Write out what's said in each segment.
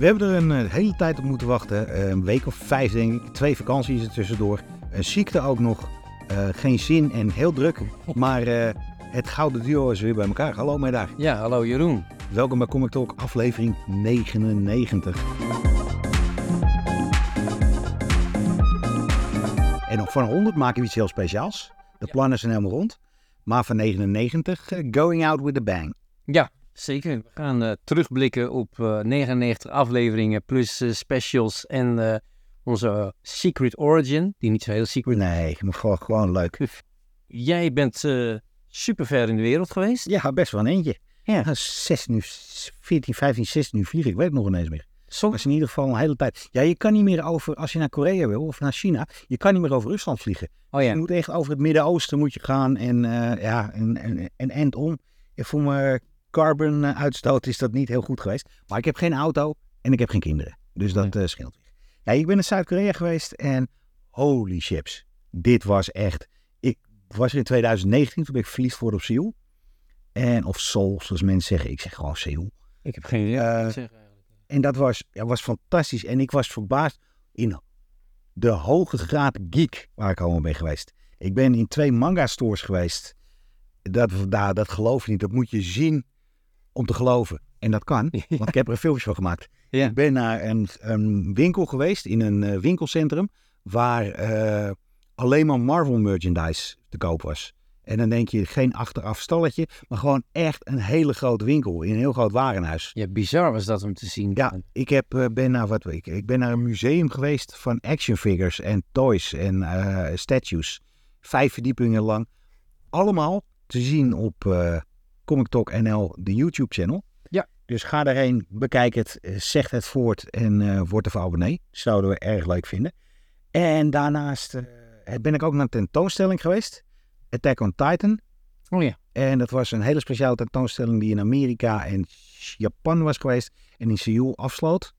We hebben er een eh, hele tijd op moeten wachten. Eh, een week of vijf denk ik. Twee vakanties er tussendoor. Een ziekte ook nog. Eh, geen zin en heel druk. Maar het gouden duo is weer bij elkaar. Hallo mij daar. Ja, hallo Jeroen. Welkom bij Comic Talk aflevering 99. En nog van 100 maken we iets heel speciaals. De plannen zijn helemaal rond. Maar van 99 eh, going out with a bang. Ja, zeker. We gaan eh, terugblikken op eh, 99 afleveringen plus eh, specials en eh, onze Secret Origin, die niet zo heel secret is. Nee, maar gewoon, gewoon leuk. Jij bent eh, super ver in de wereld geweest. Ja, best wel een eentje. Ja. Nou, 16 uur, 14, 15, 16 uur vliegen. Ik weet het nog ineens meer. Soms, Dat is in ieder geval een hele tijd. Ja, je kan niet meer over, als je naar Korea wil of naar China, je kan niet meer over Rusland vliegen. oh Je ja, moet echt over het Midden-Oosten moet je gaan en ja, en, en, en end om. En voor mijn carbon eh, uitstoot is dat niet heel goed geweest. Maar ik heb geen auto en ik heb geen kinderen. Dus dat eh, scheelt weer. Ja, ik ben in Zuid-Korea geweest en holy chips. Dit was echt... Ik was er in 2019, toen ben ik verliefd geworden op Seoul. En, of Seoul, zoals mensen zeggen. Ik zeg gewoon Seoul. ik heb geen idee. Eigenlijk. En dat was, ja, was fantastisch. En ik was verbaasd in de hoge graad geek waar ik allemaal ben geweest. Ik ben in twee manga stores geweest. Dat, daar, dat geloof je niet. Dat moet je zien om te geloven. En dat kan, want ik heb er een filmpje van gemaakt. Ja. Ik ben naar een, een winkel geweest, in een eh, winkelcentrum, waar eh, alleen maar Marvel merchandise te koop was. En dan denk je, geen achteraf stalletje, maar gewoon echt een hele grote winkel, in een heel groot warenhuis. Ja, bizar was dat om te zien. Ja, ik heb, eh, ben, naar, wat, ik, ik ben naar een museum geweest van action figures en toys en statues. Vijf verdiepingen lang. Allemaal te zien op Comic Talk NL, de YouTube channel. Ja. Dus ga daarheen, bekijk het, eh, zeg het voort en eh word even abonnee. Zouden we erg leuk vinden. En daarnaast eh, ben ik ook naar een tentoonstelling geweest. Attack on Titan. Oh ja, En dat was een hele speciale tentoonstelling die in Amerika en Japan was geweest. En in Seoul afsloot.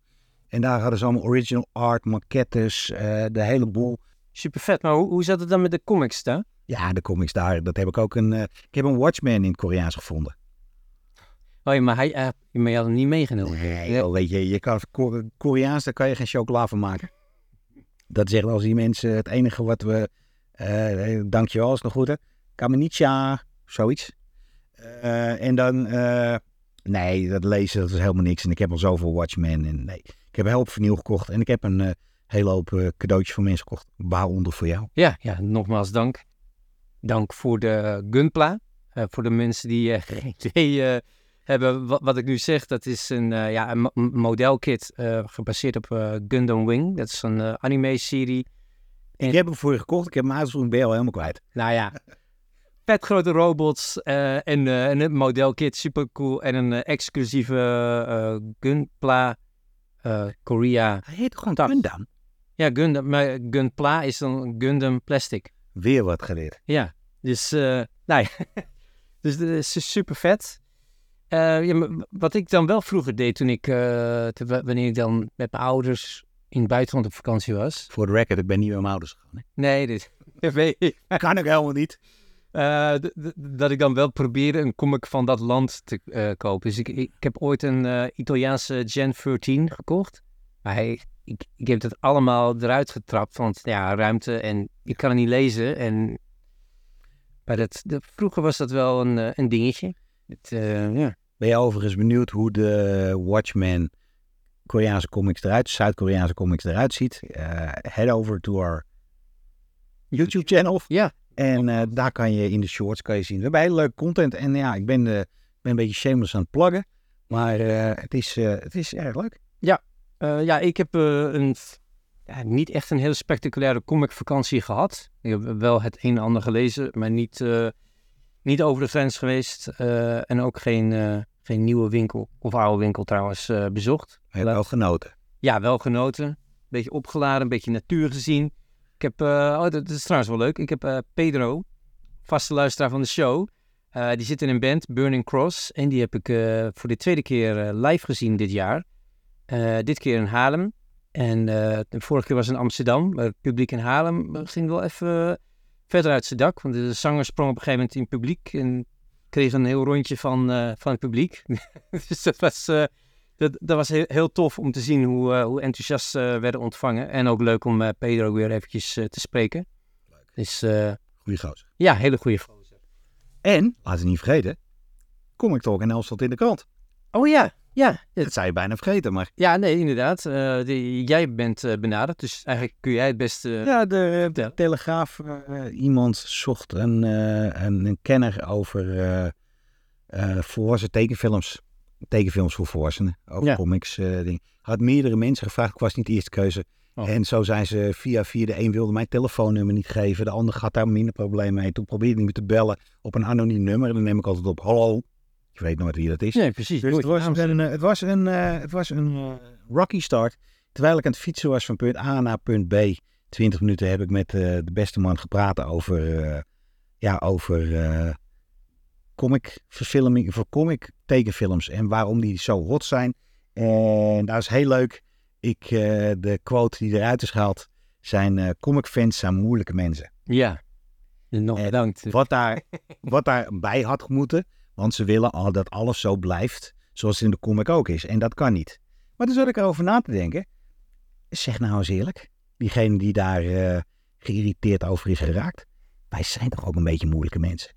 En daar hadden ze allemaal original art, maquettes, de hele boel. super vet. Maar hoe, hoe zat het dan met de comics daar? Ja, de comics daar, dat heb ik ook een... eh, ik heb een Watchman in het Koreaans gevonden. Oh ja, maar, hij, eh, maar je had hem niet meegenomen. Nee, joh, weet je, je kan Ko- Koreaans, daar kan je geen chocola van maken. Dat zeggen als die mensen, het enige wat we... eh dankjewel, is nog goed hè. Kamenicha, zoiets. En dan... nee, dat lezen, dat is helemaal niks. En ik heb al zoveel Watchmen. En nee, ik heb een hoop vernieuw gekocht. En ik heb een hele hoop cadeautjes voor mensen gekocht. Waaronder voor jou. Ja, ja, nogmaals dank. Dank voor de Gunpla. Eh, voor de mensen die eh, geen idee eh, hebben wat, wat ik nu zeg. Dat is een, ja, een mo- een modelkit gebaseerd op Gundam Wing. Dat is een anime-serie. En- Ik heb hem voor je gekocht. Ik heb ben je al helemaal kwijt. Nou ja, vet grote robots en, en een modelkit, super cool. En een exclusieve Gunpla Korea. Hij heet gewoon. Gundam. Ja, Gundam, maar Gunpla is dan Gundam Plastic. Weer wat geleerd. Ja, dus, eh nou ja, dus dat is super vet. Eh, ja, wat ik dan wel vroeger deed toen ik, eh, te- wanneer ik dan met mijn ouders in het buitenland op vakantie was. Voor de record, ik ben niet met mijn ouders gegaan. hè. Nee, dit. Kan ik helemaal niet. Dat ik dan wel probeerde een comic van dat land te kopen. Dus ik, ik, heb ooit een Italiaanse Gen 13 gekocht. Maar hij, ik, ik heb het allemaal eruit getrapt, want ja, ruimte en ik kan het niet lezen. En, maar dat, dat- vroeger was dat wel een, eh, een dingetje. Het, eh, ja. Ben je overigens benieuwd hoe de Watchmen Koreaanse comics eruit, Zuid-Koreaanse comics eruit ziet? Eh, head over to our YouTube channel. Ja. En daar kan je in de shorts kan je zien. We hebben hele leuke content. En ja, ik ben, de, ben een beetje shameless aan het pluggen. Maar het, is, het is erg leuk. Eh, ja, ik heb eh, een, ja, niet echt een hele spectaculaire comicvakantie gehad. Ik heb wel het een en ander gelezen, maar niet, eh, niet over de grens geweest. en ook geen, geen nieuwe winkel, of oude winkel trouwens, bezocht. Heel wel genoten. Ja, wel genoten. Een beetje opgeladen, een beetje natuur gezien. Ik heb, oh, dat, is trouwens wel leuk. Ik heb Pedro, vaste luisteraar van de show. die zit in een band, Burning Cross. En die heb ik voor de tweede keer live gezien dit jaar. Eh, dit keer in Haarlem. En eh, de vorige keer was in Amsterdam. Maar het publiek in Haarlem ging wel even verder uit zijn dak. Want de zanger sprong op een gegeven moment in het publiek. En kreeg een heel rondje van, eh, van het publiek. dus dat was, eh, dat was heel, heel tof om te zien hoe, hoe enthousiast ze werden ontvangen. En ook leuk om eh, Pedro weer eventjes te spreken. Dus eh, Goeie gozer. ja, hele goede gozer. En, laten we niet vergeten, kom ik toch in Elstad in de krant. Oh ja, ja. Dat zou je bijna vergeten, maar... Ja, nee, inderdaad. Eh, die- jij bent eh, benaderd, dus eigenlijk kun jij het beste... Ja, de. Telegraaf, eh, iemand zocht een, een, een kenner over volwassen tekenfilms. Tekenfilms voor volwassenen, over Ja. comics. dingen. Had meerdere mensen gevraagd, ik was niet de eerste keuze. Oh. En zo zijn ze via via de een wilde mijn telefoonnummer niet geven. De ander had daar minder probleem mee. Toen probeerde ik me te bellen op een anoniem nummer. En dan neem ik altijd op, hallo. Je weet nooit wie dat is. Nee, precies. Dus het was een, eh, het was een, eh, het was een eh, rocky start. Terwijl ik aan het fietsen was van punt A naar punt B. 20 minuten heb ik met de beste man gepraat over, ja, over comic verfilming, voor comic tekenfilms en waarom die zo hot zijn. En dat is heel leuk. Ik, de quote die eruit is gehaald zijn comic fans zijn moeilijke mensen. Ja. En nog bedankt. Wat, daar, wat daarbij had moeten. Want ze willen al dat alles zo blijft zoals het in de comic ook is. En dat kan niet. Maar toen zat ik erover na te denken. Zeg nou eens eerlijk. Diegene die daar eh, geïrriteerd over is geraakt. Wij zijn toch ook een beetje moeilijke mensen.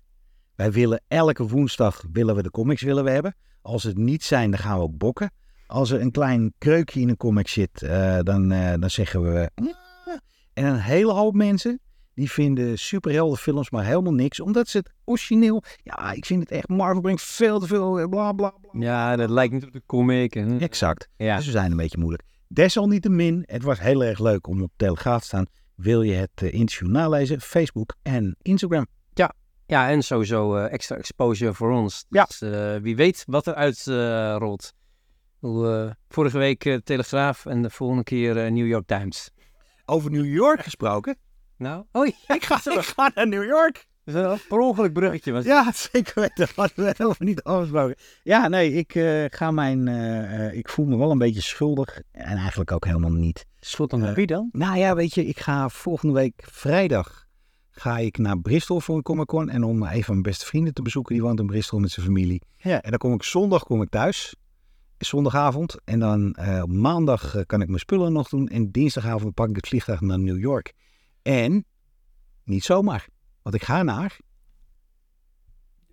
Wij willen elke woensdag willen we de comics willen we hebben. Als het niet zijn, dan gaan we bokken. Als er een klein kreukje in een comic zit, eh, dan, eh, dan zeggen we... "Ja." En een hele hoop mensen die vinden superheldenfilms maar helemaal niks. Omdat ze het origineel... Ja, ik vind het echt... Marvel brengt veel te veel... eh, Bla, bla, bla. Ja, dat lijkt niet op de comic. En, Exact. ja. Dus we zijn een beetje moeilijk. Desalniettemin, het was heel erg leuk om op Telegraaf te staan. Wil je het eh, interview nalezen? Facebook en Instagram. ja, en sowieso eh, extra exposure voor ons. Ja. Dus eh, wie weet wat er uitrolt. vorige week Telegraaf en de volgende keer New York Times. Over New York gesproken. Nou, oh ja, Ik ga, ik ga naar New York. dat is een per ongeluk bruggetje. Was Ja, zeker weten. Dat hadden we helemaal niet afgesproken. Ja, nee, ik eh, ga mijn... eh, eh, ik voel me wel een beetje schuldig. En eigenlijk ook helemaal niet. Schuld aan wie dan? Nou ja, weet je, ik ga volgende week vrijdag ga ik naar Bristol voor een Comic Con. En om een van mijn beste vrienden te bezoeken, die woont in Bristol met zijn familie. Ja. En dan kom ik zondag kom ik thuis. Zondagavond. En dan maandag kan ik mijn spullen nog doen. En dinsdagavond pak ik het vliegtuig naar New York. En niet zomaar. Want ik ga naar...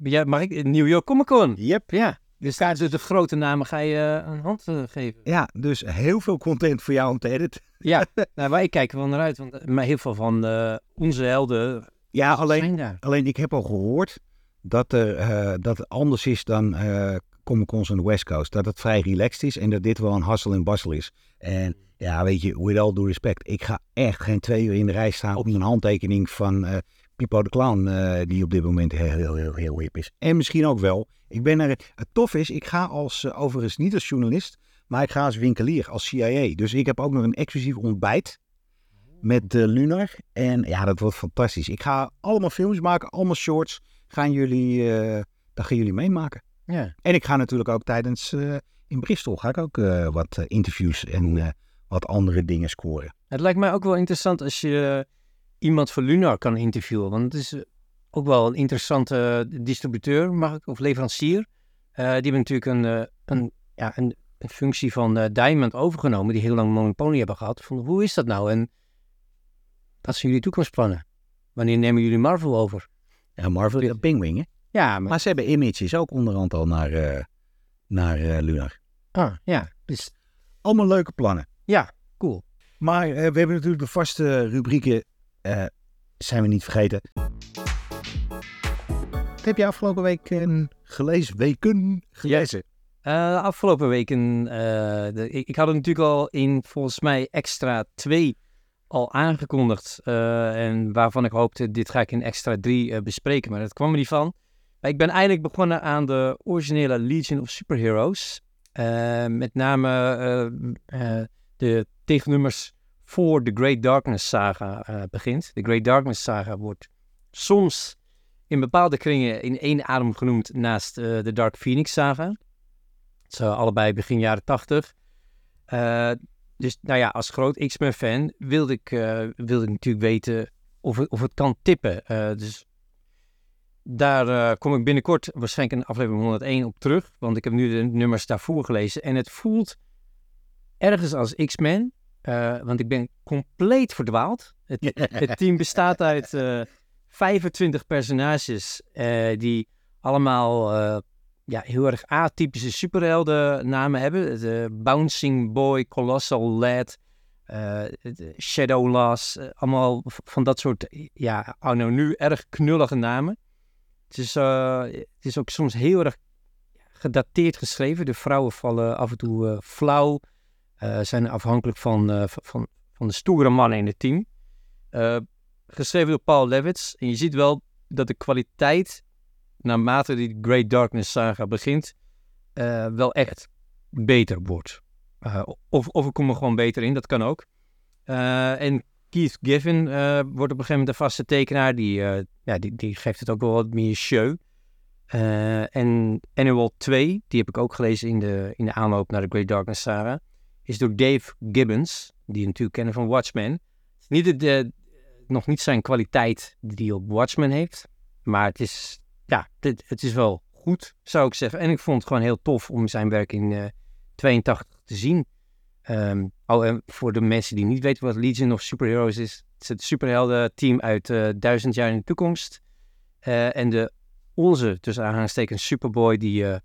Ja, mag ik? New York Comic Con. Yep. Ja, dus daar de grote namen ga je eh, een hand eh, geven. Ja, dus heel veel content voor jou om te editen. Ja, nou, wij kijken wel naar uit. Want eh, maar heel veel van onze helden Ja, alleen zijn daar. Alleen ik heb al gehoord dat, er, dat het anders is dan Comic Cons aan de West Coast. Dat het vrij relaxed is en dat dit wel een hassel en bassel is. En ja, weet je, with all due respect. Ik ga echt geen twee uur in de rij staan op een handtekening van eh Pipo de Clown. eh, die op dit moment heel, heel, heel, heel hip is. En misschien ook wel. Ik ben er, het tof is, ik ga als, eh, overigens niet als journalist, maar ik ga als winkelier, als CIA. Dus ik heb ook nog een exclusief ontbijt met eh, Lunar. En ja, dat wordt fantastisch. Ik ga allemaal films maken, allemaal shorts. Gaan jullie, dat gaan jullie meemaken. Ja. En ik ga natuurlijk ook tijdens, in Bristol, ga ik ook wat interviews en wat andere dingen scoren. Het lijkt mij ook wel interessant als je iemand voor Lunar kan interviewen. Want het is ook wel een interessante distributeur, mag ik, of leverancier. Eh, die hebben natuurlijk een, eh, een, ja, een, een functie van eh, Diamond overgenomen, die heel lang monopolie hebben gehad. Van, hoe is dat nou? En wat zijn jullie toekomstplannen? Wanneer nemen jullie Marvel over? Ja, Marvel, ja, Penguin, hè? Ja, maar... Maar ze hebben Images ook onderhand al naar, naar Lunar. Ah, ja, dus Allemaal leuke plannen. Ja, cool. Maar eh, we hebben natuurlijk de vaste rubrieken, eh, zijn we niet vergeten. Wat heb je afgelopen week gelezen? Weken gelezen? Eh, afgelopen weken, de, ik, had het natuurlijk al in volgens mij extra 2 al aangekondigd. en waarvan ik hoopte, dit ga ik in extra 3 eh, bespreken. Maar dat kwam er niet van. Maar ik ben eindelijk begonnen aan de originele Legion of Superheroes. Met name de tegennummers voor de Great Darkness saga eh, begint. De Great Darkness saga wordt soms in bepaalde kringen in één adem genoemd naast eh, de Dark Phoenix saga. Ze allebei begin jaren tachtig. dus nou ja, als groot X-Men fan wilde ik, wilde ik natuurlijk weten of het, of het kan tippen. Dus daar kom ik binnenkort waarschijnlijk in aflevering 101 op terug. Want ik heb nu de nummers daarvoor gelezen. En het voelt ergens als X-Men. eh, want ik ben compleet verdwaald. Het, het team bestaat uit eh, 25 personages eh, die allemaal eh, ja, heel erg atypische superhelden namen hebben. De Bouncing Boy, Colossal Lad, eh, de Shadow Lass, eh, allemaal van dat soort, ja, anno nu erg knullige namen. Het is, eh, het is ook soms heel erg gedateerd geschreven. De vrouwen vallen af en toe eh, flauw, eh, zijn afhankelijk van, eh, van, van de stoere mannen in het team. Eh, geschreven door Paul Levitz. En je ziet wel dat de kwaliteit, naarmate die Great Darkness saga begint, eh, wel echt beter wordt. Eh, of, of ik kom er gewoon beter in, dat kan ook. Eh, en Keith Giffen eh, wordt op een gegeven moment de vaste tekenaar. Die, eh, ja, die, die geeft het ook wel wat meer show. Eh, en Annual 2, die heb ik ook gelezen in de, in de aanloop naar de Great Darkness saga, is door Dave Gibbons, die je natuurlijk kennen van Watchmen. Niet de, nog niet zijn kwaliteit die hij op Watchmen heeft, maar het is, ja, het, is wel goed, zou ik zeggen. En ik vond het gewoon heel tof om zijn werk in eh 82 te zien. Ehm, oh, en voor de mensen die niet weten wat Legion of Superheroes is, het is het superhelden-team uit eh, duizend jaar in de toekomst. Eh, en de onze, tussen aanhalingstekens, Superboy, die eh,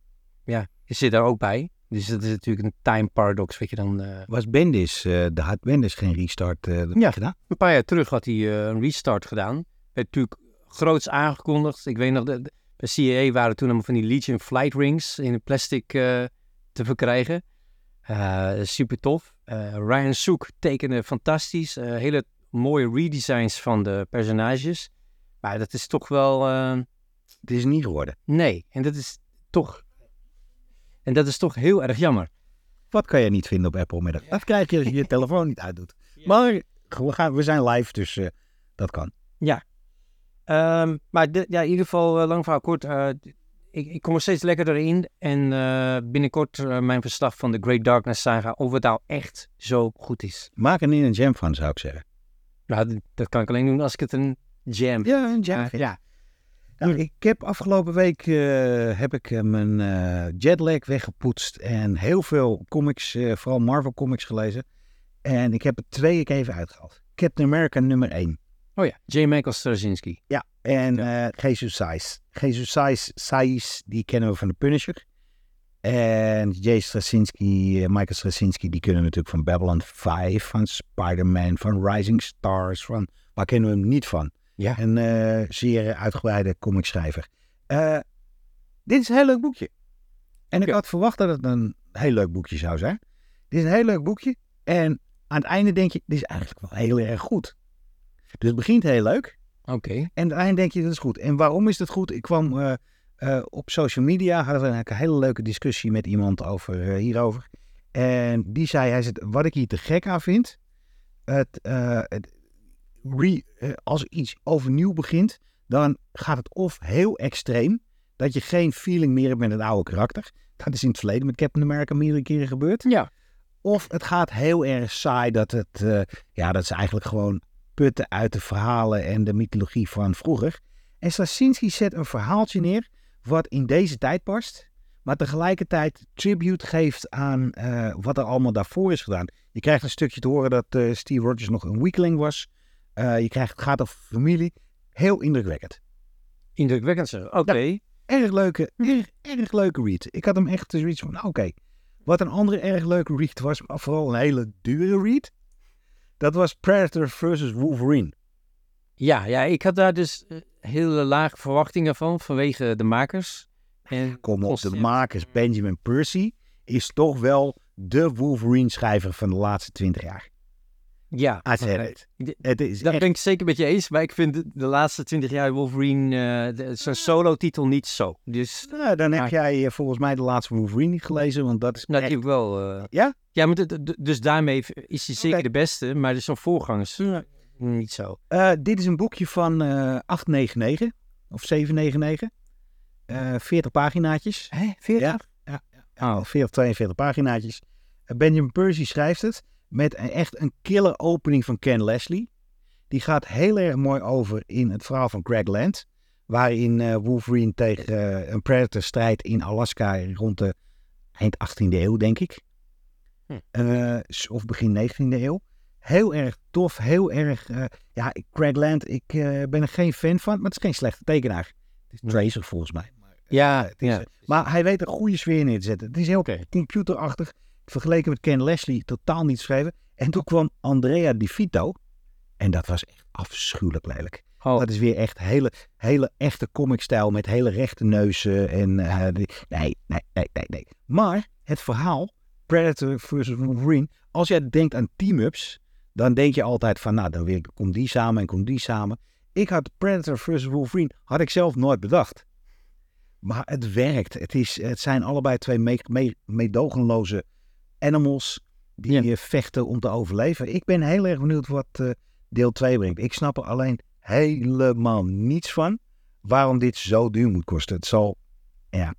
ja, zit daar ook bij. Dus dat is natuurlijk een time paradox, wat je dan... eh, Was Bendis, eh de had Bendis geen restart eh, Ja. gedaan? Een paar jaar terug had hij een restart gedaan. Werd natuurlijk groots aangekondigd. Ik weet nog, de, de- bij CIA waren toen allemaal van die Legion Flight Rings in plastic te verkrijgen. Super tof. Ryan Sook tekende fantastisch. Hele mooie redesigns van de personages. Maar dat is toch wel... Het is niet geworden. nee, en dat is toch... En dat is toch heel erg jammer. Wat kan je niet vinden op Apple middag? Dat krijg je als je je telefoon niet uitdoet. Maar we, gaan, we zijn live, dus eh, dat kan. Ehm, maar de- ja, in ieder geval, eh, lang verhaal kort. eh, ik, ik kom er steeds lekker erin. En eh, binnenkort mijn verslag van de Great Darkness saga. Of het nou echt zo goed is. Maak er niet een jam van, zou ik zeggen. Nou, dat kan ik alleen doen als ik het een jam Ja, een jam. Ja. Nou, ik heb afgelopen week eh, heb ik eh, mijn eh, jetlag weggepoetst en heel veel comics, vooral Marvel comics gelezen. En ik heb er twee keer even uitgehaald. Captain America nummer 1. Oh ja, J. Michael Straczynski. Ja, en eh Jesus Sais. Jesus Sais, Sais, die kennen we van de Punisher. En Jay Straczynski, Michael Straczynski, die kunnen we natuurlijk van Babylon 5, van Spider-Man, van Rising Stars, van... Waar kennen we hem niet van? Ja. Een eh, zeer uitgebreide comicschrijver. Eh, dit is een heel leuk boekje. En ik Ja. had verwacht dat het een heel leuk boekje zou zijn. Dit is een heel leuk boekje. En aan het einde denk je, dit is eigenlijk wel heel erg goed. Dus het begint heel leuk. Oké. En aan het einde denk je, dat is goed. En waarom is dat goed? Ik kwam eh, op social media, hadden we een hele leuke discussie met iemand over, hierover. En die zei, hij zegt, wat ik hier te gek aan vind, het, het re- eh, als iets overnieuw begint, dan gaat het of heel extreem, dat je geen feeling meer hebt met het oude karakter. Dat is in het verleden met Captain America meerdere keren gebeurd. Ja. Of het gaat heel erg saai, dat, het, eh, ja, dat ze eigenlijk gewoon putten uit de verhalen en de mythologie van vroeger. En Straczynski zet een verhaaltje neer wat in deze tijd past, maar tegelijkertijd tribute geeft aan eh, wat er allemaal daarvoor is gedaan. Je krijgt een stukje te horen dat Steve Rogers nog een weakling was. Eh, je krijgt, het gaat over familie. Heel indrukwekkend. Indrukwekkend zo. Oké. Erg leuke, erg, erg leuke read. Ik had hem echt zoiets van, nou, oké. Wat een andere erg leuke read was, maar vooral een hele dure read. Dat was Predator versus Wolverine. Ja, ja, ik had daar dus eh, hele lage verwachtingen van vanwege de makers. En Kom op, de makers Benjamin Percy is toch wel de Wolverine-schrijver van de laatste twintig jaar. Ja. De- Het is Dat echt, ben ik zeker met je eens, maar ik vind de, de laatste twintig jaar Wolverine, eh, de- zijn solo-titel niet zo. Dus nou, dan heb Maar- jij eh, volgens mij de laatste Wolverine niet gelezen, want dat is nou, echt- wel. eh, Ja? Ja, maar de- de- dus daarmee is hij zeker de beste, maar dus zijn voorgangers niet zo. Dit is een boekje van eh 899 of 799. Eh 40 paginaatjes. Hé, 40? Ja, ja, ja. 40, 42 paginaatjes. Benjamin Percy schrijft het met een, echt een killer opening van Ken Leslie. Die gaat heel erg mooi over in het verhaal van Greg Land. waarin eh, Wolverine tegen eh, een Predator strijdt in Alaska rond de eind 18e eeuw, denk ik. Hm. Eh, of begin 19e eeuw. Heel erg tof, heel erg... ja, Craig Land, ik ben er geen fan van, maar het is geen slechte tekenaar. Het is Hm. Tracer volgens mij. Ja, is, ja. Maar hij weet een goede sfeer neer te zetten. Het is heel computerachtig. Vergeleken met Ken Leslie, totaal niet geschreven. En toen kwam Andrea Di Vito. En dat was echt afschuwelijk lelijk. Oh, Dat is weer echt hele, hele echte comicstijl met hele rechte neuzen. En, eh, die- nee, nee, nee, nee, nee. Maar het verhaal, Predator versus Wolverine. Als jij denkt aan team-ups, dan denk je altijd van, nou, dan weer, komt die samen en komt die samen. Ik had Predator versus Wolverine, had ik zelf nooit bedacht. Maar het werkt. Het, is, het zijn allebei twee me me- meedogenloze animals die Ja. eh, vechten om te overleven. Ik ben heel erg benieuwd wat eh, deel 2 brengt. Ik snap er alleen helemaal niets van waarom dit zo duur moet kosten. Het zal, ja,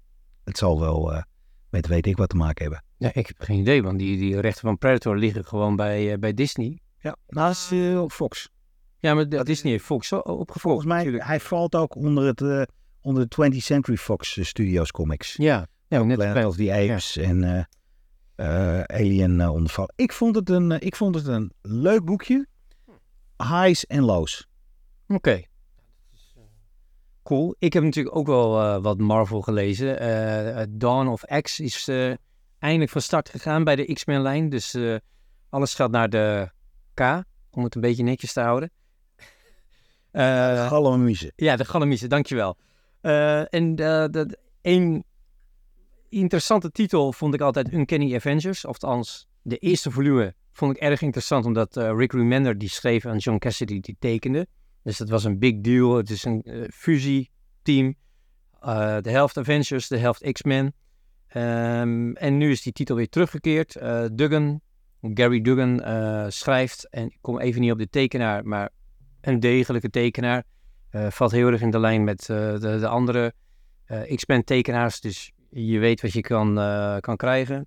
het zal wel eh, met weet ik wat te maken hebben. ja, ik heb geen idee, want die, die rechten van Predator liggen gewoon bij, bij Disney. Ja, naast Fox. Ja, maar de- Disney heeft Fox opgevolgd. Volgens mij, natuurlijk. hij valt ook onder, het, onder de 20th Century Fox Studios comics. Ja, ja net Planet of the Apes en Alien eh, onderval. Ik vond, het een, eh, ik vond het een leuk boekje. Highs en lows. Oké. Cool. Ik heb natuurlijk ook wel eh, wat Marvel gelezen. Eh, eh, Dawn of X is eh, eindelijk van start gegaan bij de X-Men-lijn. Dus eh, alles gaat naar de K, om het een beetje netjes te houden. Eh, Gallemuze. ja, de Galamise, dankjewel. Eh en eh, de, een interessante titel vond ik altijd Uncanny Avengers. Of althans, de eerste volume vond ik erg interessant, omdat eh, Rick Remender die schreef en John Cassidy die tekende. Dus dat was een big deal. Het is een eh, fusieteam. Eh, de helft Avengers, de helft X-Men. Ehm, en nu is die titel weer teruggekeerd. Duggan, Gary Duggan schrijft, en ik kom even niet op de tekenaar, maar een degelijke tekenaar. Valt heel erg in de lijn met de, de andere X-Men tekenaars. Dus je weet wat je kan, eh, kan krijgen.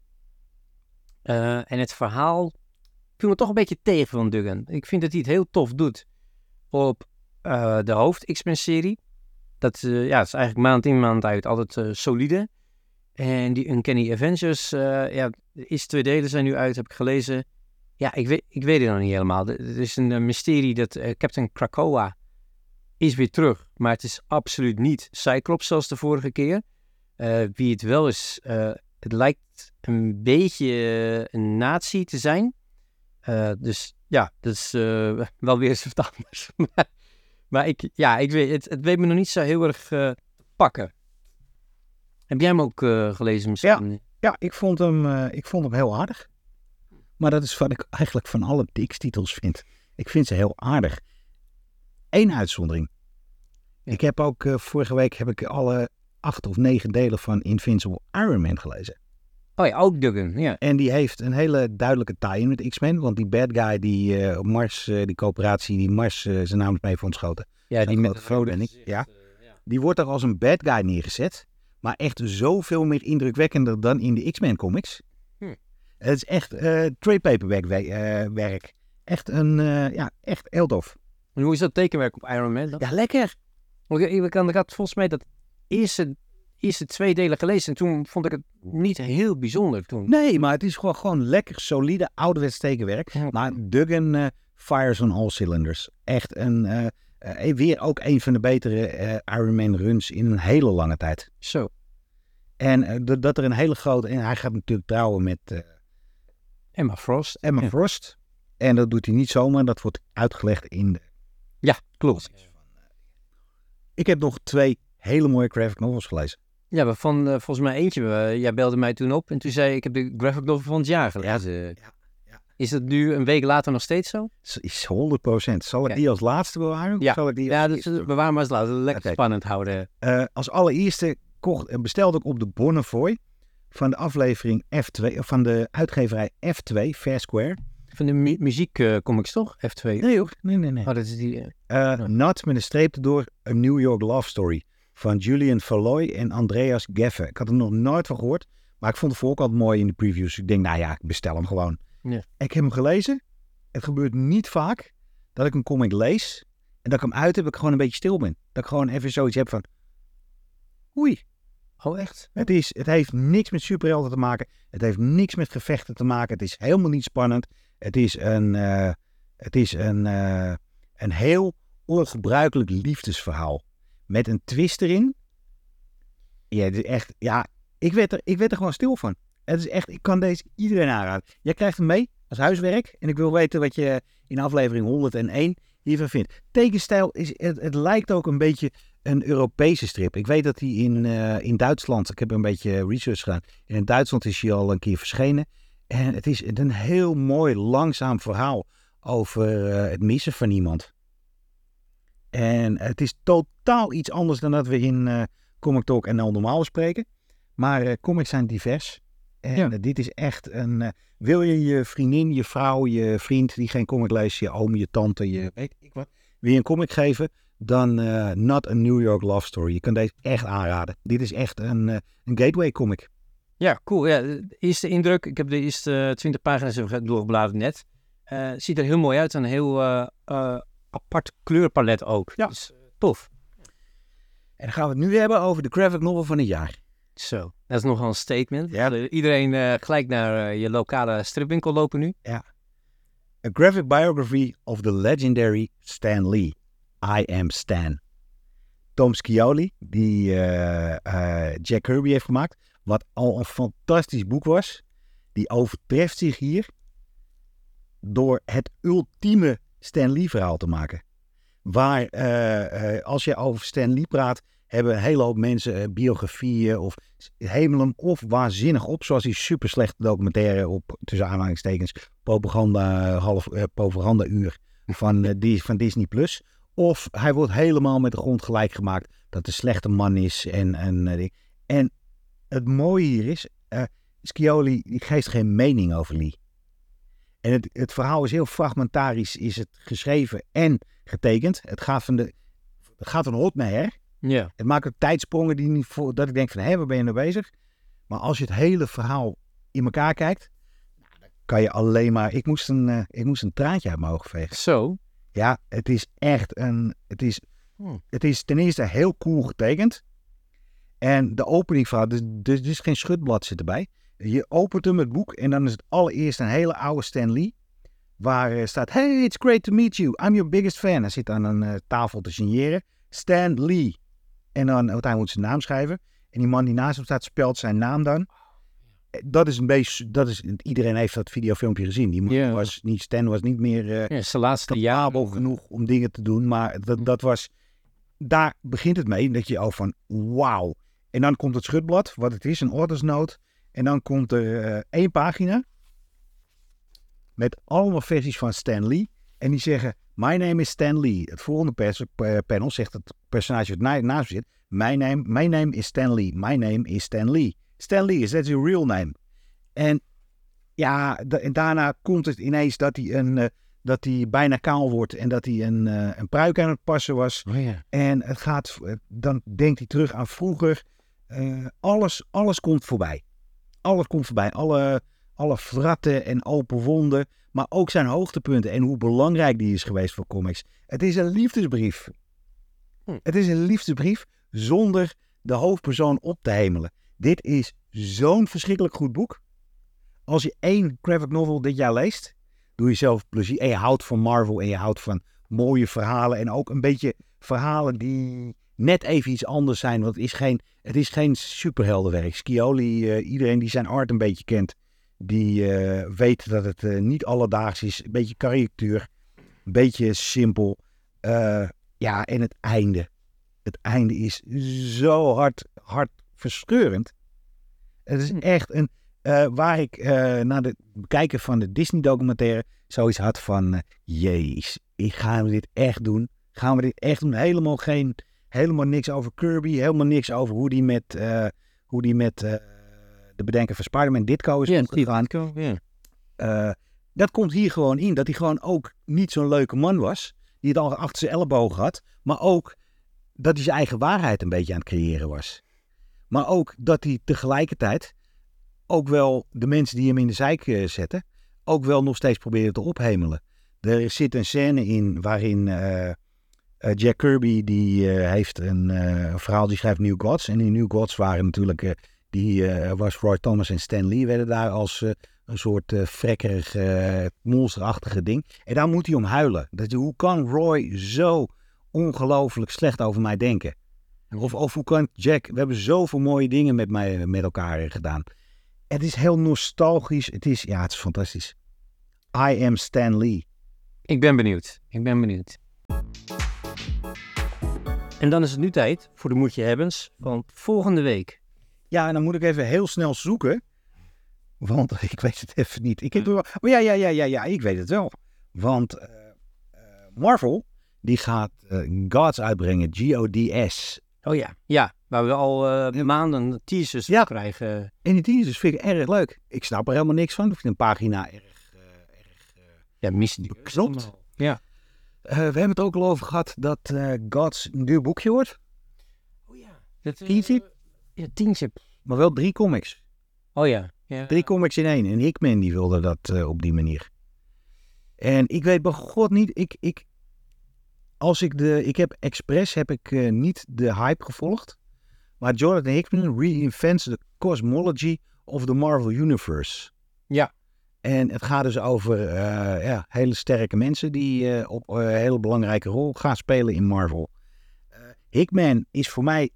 Eh, en het verhaal viel me toch een beetje tegen van Duggan. Ik vind dat hij het heel tof doet op eh, de hoofd X-Men serie. Dat ja, is eigenlijk maand in maand uit altijd solide. En die Uncanny Avengers, ja, eerste twee delen zijn nu uit, heb ik gelezen. Ja, ik weet, ik weet het nog niet helemaal. Er is een mysterie dat Captain Krakoa is weer terug. Maar het is absoluut niet Cyclops zoals de vorige keer. Eh, wie het wel is, eh, het lijkt een beetje eh, een nazi te zijn. Dus ja, dat is wel weer eens wat anders. maar maar ik, ja, ik weet, het, het weet me nog niet zo heel erg te pakken. Heb jij hem ook gelezen misschien? Ja, ik vond, hem, ik vond hem heel aardig. Maar dat is wat ik eigenlijk van alle X-titels vind. Ik vind ze heel aardig. Eén uitzondering. Ja. Ik heb ook vorige week heb ik alle acht of negen delen van Invincible Iron Man gelezen. Oh ja, ook Duggan, ja. En die heeft een hele duidelijke tie-in met X-Men. Want die bad guy die eh, Mars, eh, die coöperatie die Mars eh, zijn naam mee voor ontschoten. Ja, die met vrouw ben ik, ja. Die wordt er als een bad guy neergezet. Maar echt zoveel meer indrukwekkender dan in de X-Men comics. Hm. Het is echt trade paperback we- werk. Echt een, ja, echt heel tof. En hoe is dat tekenwerk op Iron Man dan? Ja, lekker. Want ik, ik, ik had volgens mij dat eerste, eerste twee delen gelezen en toen vond ik het niet heel bijzonder toen. Nee, maar het is gewoon, gewoon lekker solide ouderwets tekenwerk. Ja. Maar Duggan eh, fires on all cylinders. Echt een, eh, eh, weer ook een van de betere Iron Man runs in een hele lange tijd. Zo. En dat- dat er een hele grote... En hij gaat natuurlijk trouwen met Emma Frost. Emma Ja. Frost. En dat doet hij niet zomaar. Dat wordt uitgelegd in de... Ja, klopt. Ik heb nog twee hele mooie graphic novels gelezen. Ja, waarvan eh, volgens mij eentje, eh, jij belde mij toen op en toen zei ik heb de graphic novel van het jaar gelezen. ja, ja. Is dat nu een week later nog steeds zo? Is- Is 100%. Zal ik die als laatste bewaren? Ja. Zal ik die Ja, dus maar eens later. Lekker spannend houden. Eh, als allereerste kocht, eh, bestelde ik op de Bonnefoy van de aflevering F2, of van de uitgeverij F2, Fair Square. Van de mu muziekcomics toch? F2. Nee hoor, nee, nee, nee. Oh, dat is die... Eh, Nat met een streep erdoor, A New York Love Story van Julian Falloy en Andreas Geffen. Ik had er nog nooit van gehoord, maar ik vond het voor ook altijd mooi in de previews. Ik denk, nou ja, ik bestel hem gewoon. Ja. Ik heb hem gelezen. Het gebeurt niet vaak dat ik een comic lees En dat ik hem uit heb, ik gewoon een beetje stil ben. Dat ik gewoon even zoiets heb van, oei. Oh, echt? Het, is, het heeft niks met superhelden te maken. Het heeft niks met gevechten te maken. Het is helemaal niet spannend. Het is een, eh, het is een, eh, een heel ongebruikelijk liefdesverhaal. Met een twist erin. Ja, is echt, ja ik, werd er, ik werd er gewoon stil van. Het is echt, ik kan deze iedereen aanraden. Jij krijgt hem mee als huiswerk. En ik wil weten wat je in aflevering 101 hiervan vindt. Tekenstijl is, het, lijkt ook een beetje een Europese strip. Ik weet dat hij in, uh, in Duitsland, ik heb een beetje research gedaan. In Duitsland is hij al een keer verschenen. En het is een heel mooi, langzaam verhaal over uh, het missen van iemand. En het is totaal iets anders dan dat we in uh, Comic Talk en al normaal bespreken. Maar comics zijn divers. En ja. dit is echt een. wil je je vriendin, je vrouw, je vriend die geen comic leest, je oom, je tante, je weet ik wat. Wil je een comic geven? Dan Not a New York Love Story. Je kan deze echt aanraden. Dit is echt een, een gateway comic. Ja, cool. Ja, de eerste indruk. Ik heb de eerste 20 pagina's doorgebladerd net. Ziet er heel mooi uit. Een heel apart kleurpalet ook. Ja. Dus, tof. En dan gaan we het nu hebben over de graphic novel van het jaar. Zo, dat is nogal een statement. Ja. Iedereen uh, gelijk naar uh, je lokale stripwinkel lopen nu. Ja. A graphic biography of the legendary Stan Lee. I Am Stan. Tom Scioli, die uh, Jack Kirby heeft gemaakt. Wat al een fantastisch boek was. Die overtreft zich hier door het ultieme Stan Lee verhaal te maken. Waar, als je over Stan Lee praat, hebben een hele hoop mensen uh, biografieën of hemelen of waanzinnig op. Zoals die super slechte documentaire op, tussen aanhalingstekens, propaganda, half, uh, propaganda uur van, uh, die, van Disney+. Plus. Of hij wordt helemaal met de grond gelijk gemaakt dat de slechte man is. En, en, en het mooie hier is, Scioli geeft geen mening over Lee. En het, het verhaal is heel fragmentarisch, is het geschreven en getekend. Het gaat van de, het gaat van hot mee, hè? Ja. Het maakt ook tijdsprongen die niet voor, dat ik denk van, hé, waar ben je nou bezig? Maar als je het hele verhaal in elkaar kijkt, nou, dan kan je alleen maar, ik moest een, uh, ik moest een traantje uit mijn ogen vegen. Zo? Ja, het is echt een, het is, hmm. het is ten eerste heel cool getekend. En de opening van, dus, dus, dus geen schutblad zit erbij. Je opent hem het boek en dan is het allereerst een hele oude Stan Lee. Waar uh, staat, hey, it's great to meet you. I'm your biggest fan. Hij zit aan een uh, tafel te signeren. Stan Lee. En dan uiteindelijk moet zijn naam schrijven. En die man die naast hem staat, spelt zijn naam dan. Dat is een beetje, dat is, iedereen heeft dat videofilmpje gezien. Die man yeah. was niet, Stan was niet meer uh, ja, zijn laatste jaar genoeg om dingen te doen. Maar dat, hm. dat was, daar begint het mee. Dat je al van, wauw. En dan komt het schutblad, wat het is, een ordersnoot. En dan komt er uh, één pagina. Met allemaal versies van Stan Lee. En die zeggen, My name is Stan Lee. Het volgende panel zegt het personage wat naast zit. My name, my name is Stan Lee. My name is Stan Lee. Stan Lee, is that your real name? En ja, en daarna komt het ineens dat hij, een, uh, dat hij bijna kaal wordt en dat hij een, uh, een pruik aan het passen was. Oh, ja. En het gaat, dan denkt hij terug aan vroeger. Uh, alles, alles komt voorbij. Alles komt voorbij. Alle, alle fratten en open wonden. Maar ook zijn hoogtepunten en hoe belangrijk die is geweest voor comics. Het is een liefdesbrief. Hm. Het is een liefdesbrief zonder de hoofdpersoon op te hemelen. Dit is zo'n verschrikkelijk goed boek. Als je één graphic novel dit jaar leest, doe je zelf plezier. En je houdt van Marvel en je houdt van mooie verhalen. En ook een beetje verhalen die net even iets anders zijn. Want het is geen, het is geen superheldenwerk. Scioli, uh, iedereen die zijn art een beetje kent, die uh, weet dat het uh, niet alledaags is. Een beetje karikatuur. Een beetje simpel. Ja, en het einde. Het einde is zo hard, hard verscheurend. Het is hm. echt een... waar ik na het bekijken van de Disney-documentaire zoiets had van... jeez, gaan we dit echt doen? Gaan we dit echt doen? Helemaal geen... Helemaal niks over Kirby. Helemaal niks over hoe die met... hoe die met de bedenker van Spider-Man Ditko is omgegaan. Ja. Uh, dat komt hier gewoon in. Dat hij gewoon ook niet zo'n leuke man was. Die het al achter zijn ellebogen had. Maar ook dat hij zijn eigen waarheid een beetje aan het creëren was. Maar ook dat hij tegelijkertijd ook wel de mensen die hem in de zijk zetten, ook wel nog steeds probeerde te ophemelen. Er zit een scène in waarin uh, Eh, Jack Kirby die eh, heeft een eh, verhaal, die schrijft New Gods. En die New Gods waren natuurlijk, die was Roy Thomas en Stan Lee werden daar als een soort eh frekkerig, monsterachtige ding. En daar moet hij om huilen. Dat, hoe kan Roy zo ongelooflijk slecht over mij denken? Of, of hoe kan Jack, we hebben zoveel mooie dingen met, mij, met elkaar gedaan. Het is heel nostalgisch. Het is, ja, het is fantastisch. I am Stan Lee. Ik ben benieuwd. Ik ben benieuwd. En dan is het nu tijd voor de Moetje Hebbens van volgende week. Ja, en dan moet ik even heel snel zoeken. Want ik weet het even niet. Ik heb wel, maar ja, ja, ja, ja, ja, ik weet het wel. Want eh, eh, Marvel, die gaat eh, Gods uitbrengen, G-O-D-S. Oh ja. Ja, waar we al eh, maanden teasers Ja. krijgen. En die teasers vind ik erg leuk. Ik snap er helemaal niks van. Ik vind een pagina erg... erg Ja, mysterieus. Ja. Eh, we hebben het ook al over gehad dat eh, Gods een duur boekje wordt. Oh ja. Dat, eh, Tientje? Ja, tientje. Maar wel drie comics. Oh ja. ja. Drie comics in één. En Hickman die wilde dat eh, op die manier. En ik weet bij god niet, ik, ik, als ik de, ik heb expres heb ik eh, niet de hype gevolgd. Maar Jonathan Hickman reinvents the cosmology of the Marvel Universe. Ja. En het gaat dus over eh, ja, hele sterke mensen die eh, op een hele belangrijke rol gaan spelen in Marvel. Eh, Hickman is voor mij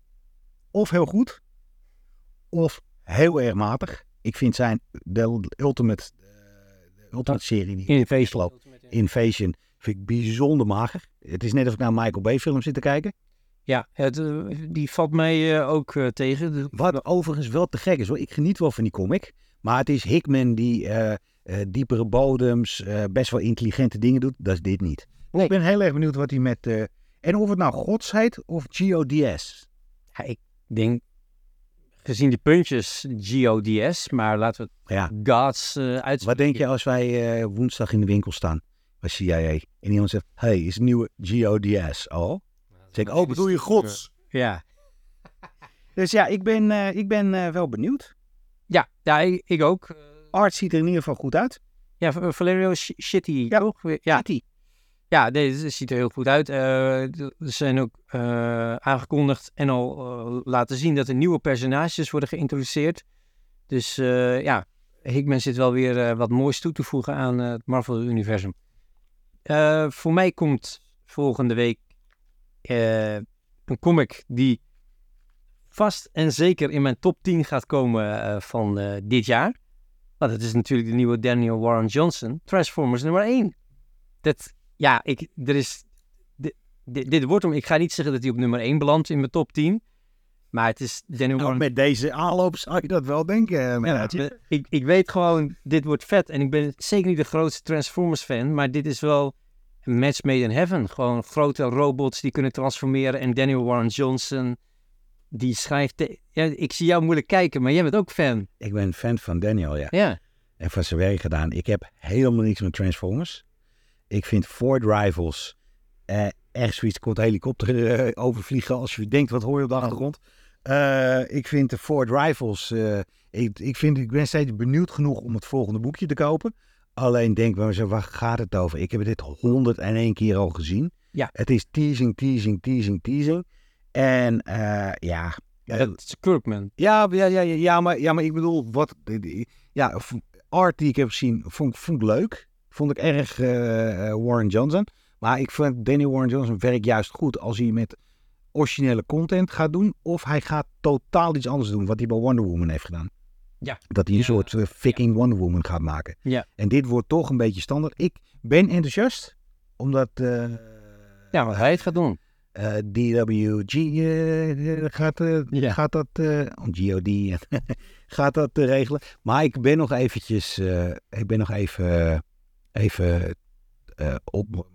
of heel goed, of heel erg matig. Ik vind zijn de Ultimate, eh, de Ultimate serie die Invasion. loopt, Invasion, vind ik bijzonder mager. Het is net of ik naar een Michael Bay film zit te kijken. Ja, het, eh, die valt mij eh, ook eh, tegen. De- Wat overigens wel te gek is hoor. Ik geniet wel van die comic. Maar het is Hickman die eh, eh, diepere bodems, eh, best wel intelligente dingen doet. Dat is dit niet. Nee. Ik ben heel erg benieuwd wat hij met... eh, en of het nou Gods heet of GODS. Ja, ik denk, gezien die puntjes, GODS, maar laten we Ja. het Gods eh uitspreken. Wat denk je als wij eh, woensdag in de winkel staan bij CIA en iemand zegt, hey, is het nieuwe GODS al? Zeg ik, oh, bedoel je Gods? Ja, Dus ja, ik ben, eh, ik ben eh, wel benieuwd. ja, ja ik, ik ook. Art ziet er in ieder geval goed uit. Ja, Valerio Sh- Shitty, Ja. toch? Ja, hij. ja het ziet er heel goed uit. Eh, er zijn ook eh, aangekondigd en al eh, laten zien dat er nieuwe personages worden geïntroduceerd. Dus ja, Hickman zit wel weer wat moois toe te voegen aan het Marvel-universum. Voor mij komt volgende week een comic die vast en zeker in mijn top 10 gaat komen van dit jaar. Want het is natuurlijk de nieuwe Daniel Warren Johnson, Transformers nummer 1. Dat, ja, ik, er is, dit, dit, dit wordt hem, ik ga niet zeggen dat hij op nummer 1 belandt in mijn top 10. Maar het is Daniel Nou, Warren met deze aanloop zou je dat wel denken, eh, ja, ik, ik weet gewoon, dit wordt vet. En ik ben zeker niet de grootste Transformers fan, maar dit is wel een match made in heaven. Gewoon grote robots die kunnen transformeren. En Daniel Warren Johnson, die schrijft... ja, ik zie jou moeilijk kijken, maar jij bent ook fan. Ik ben fan van Daniel, ja. Ja, En van zijn werk gedaan. Ik heb helemaal niks met Transformers. Ik vind Ford Rivals eh, echt zoiets. komt een helikopter eh, overvliegen als je denkt, wat hoor je op de achtergrond? Eh, ik vind de Ford Rivals... eh, ik, ik, vind, ik ben steeds benieuwd genoeg om het volgende boekje te kopen. Alleen denk bij mezelf, waar gaat het over? Ik heb dit 101 keer al gezien. Ja. Het is teasing, teasing, teasing, teasing. En eh, ja, ja dat is Kirkman. ja, ja, ja, ja, ja, maar, ja, maar ik bedoel, wat, ja, art die ik heb gezien, vond, vond ik leuk. Vond ik erg eh, eh, Warren Johnson. Maar ik vind Danny Warren Johnson werkt juist goed als hij met originele content gaat doen. Of hij gaat totaal iets anders doen, wat hij bij Wonder Woman heeft gedaan. Ja. Dat hij een Ja. soort uh, fucking Wonder Woman gaat maken. Ja. En dit wordt toch een beetje standaard. Ik ben enthousiast, omdat... eh, Ja, wat hij het gaat doen. Eh, DWG eh, gaat, eh, Ja. gaat dat, eh, GOD, gaat dat regelen. Maar ik ben nog eventjes, eh, ik ben nog even, even op.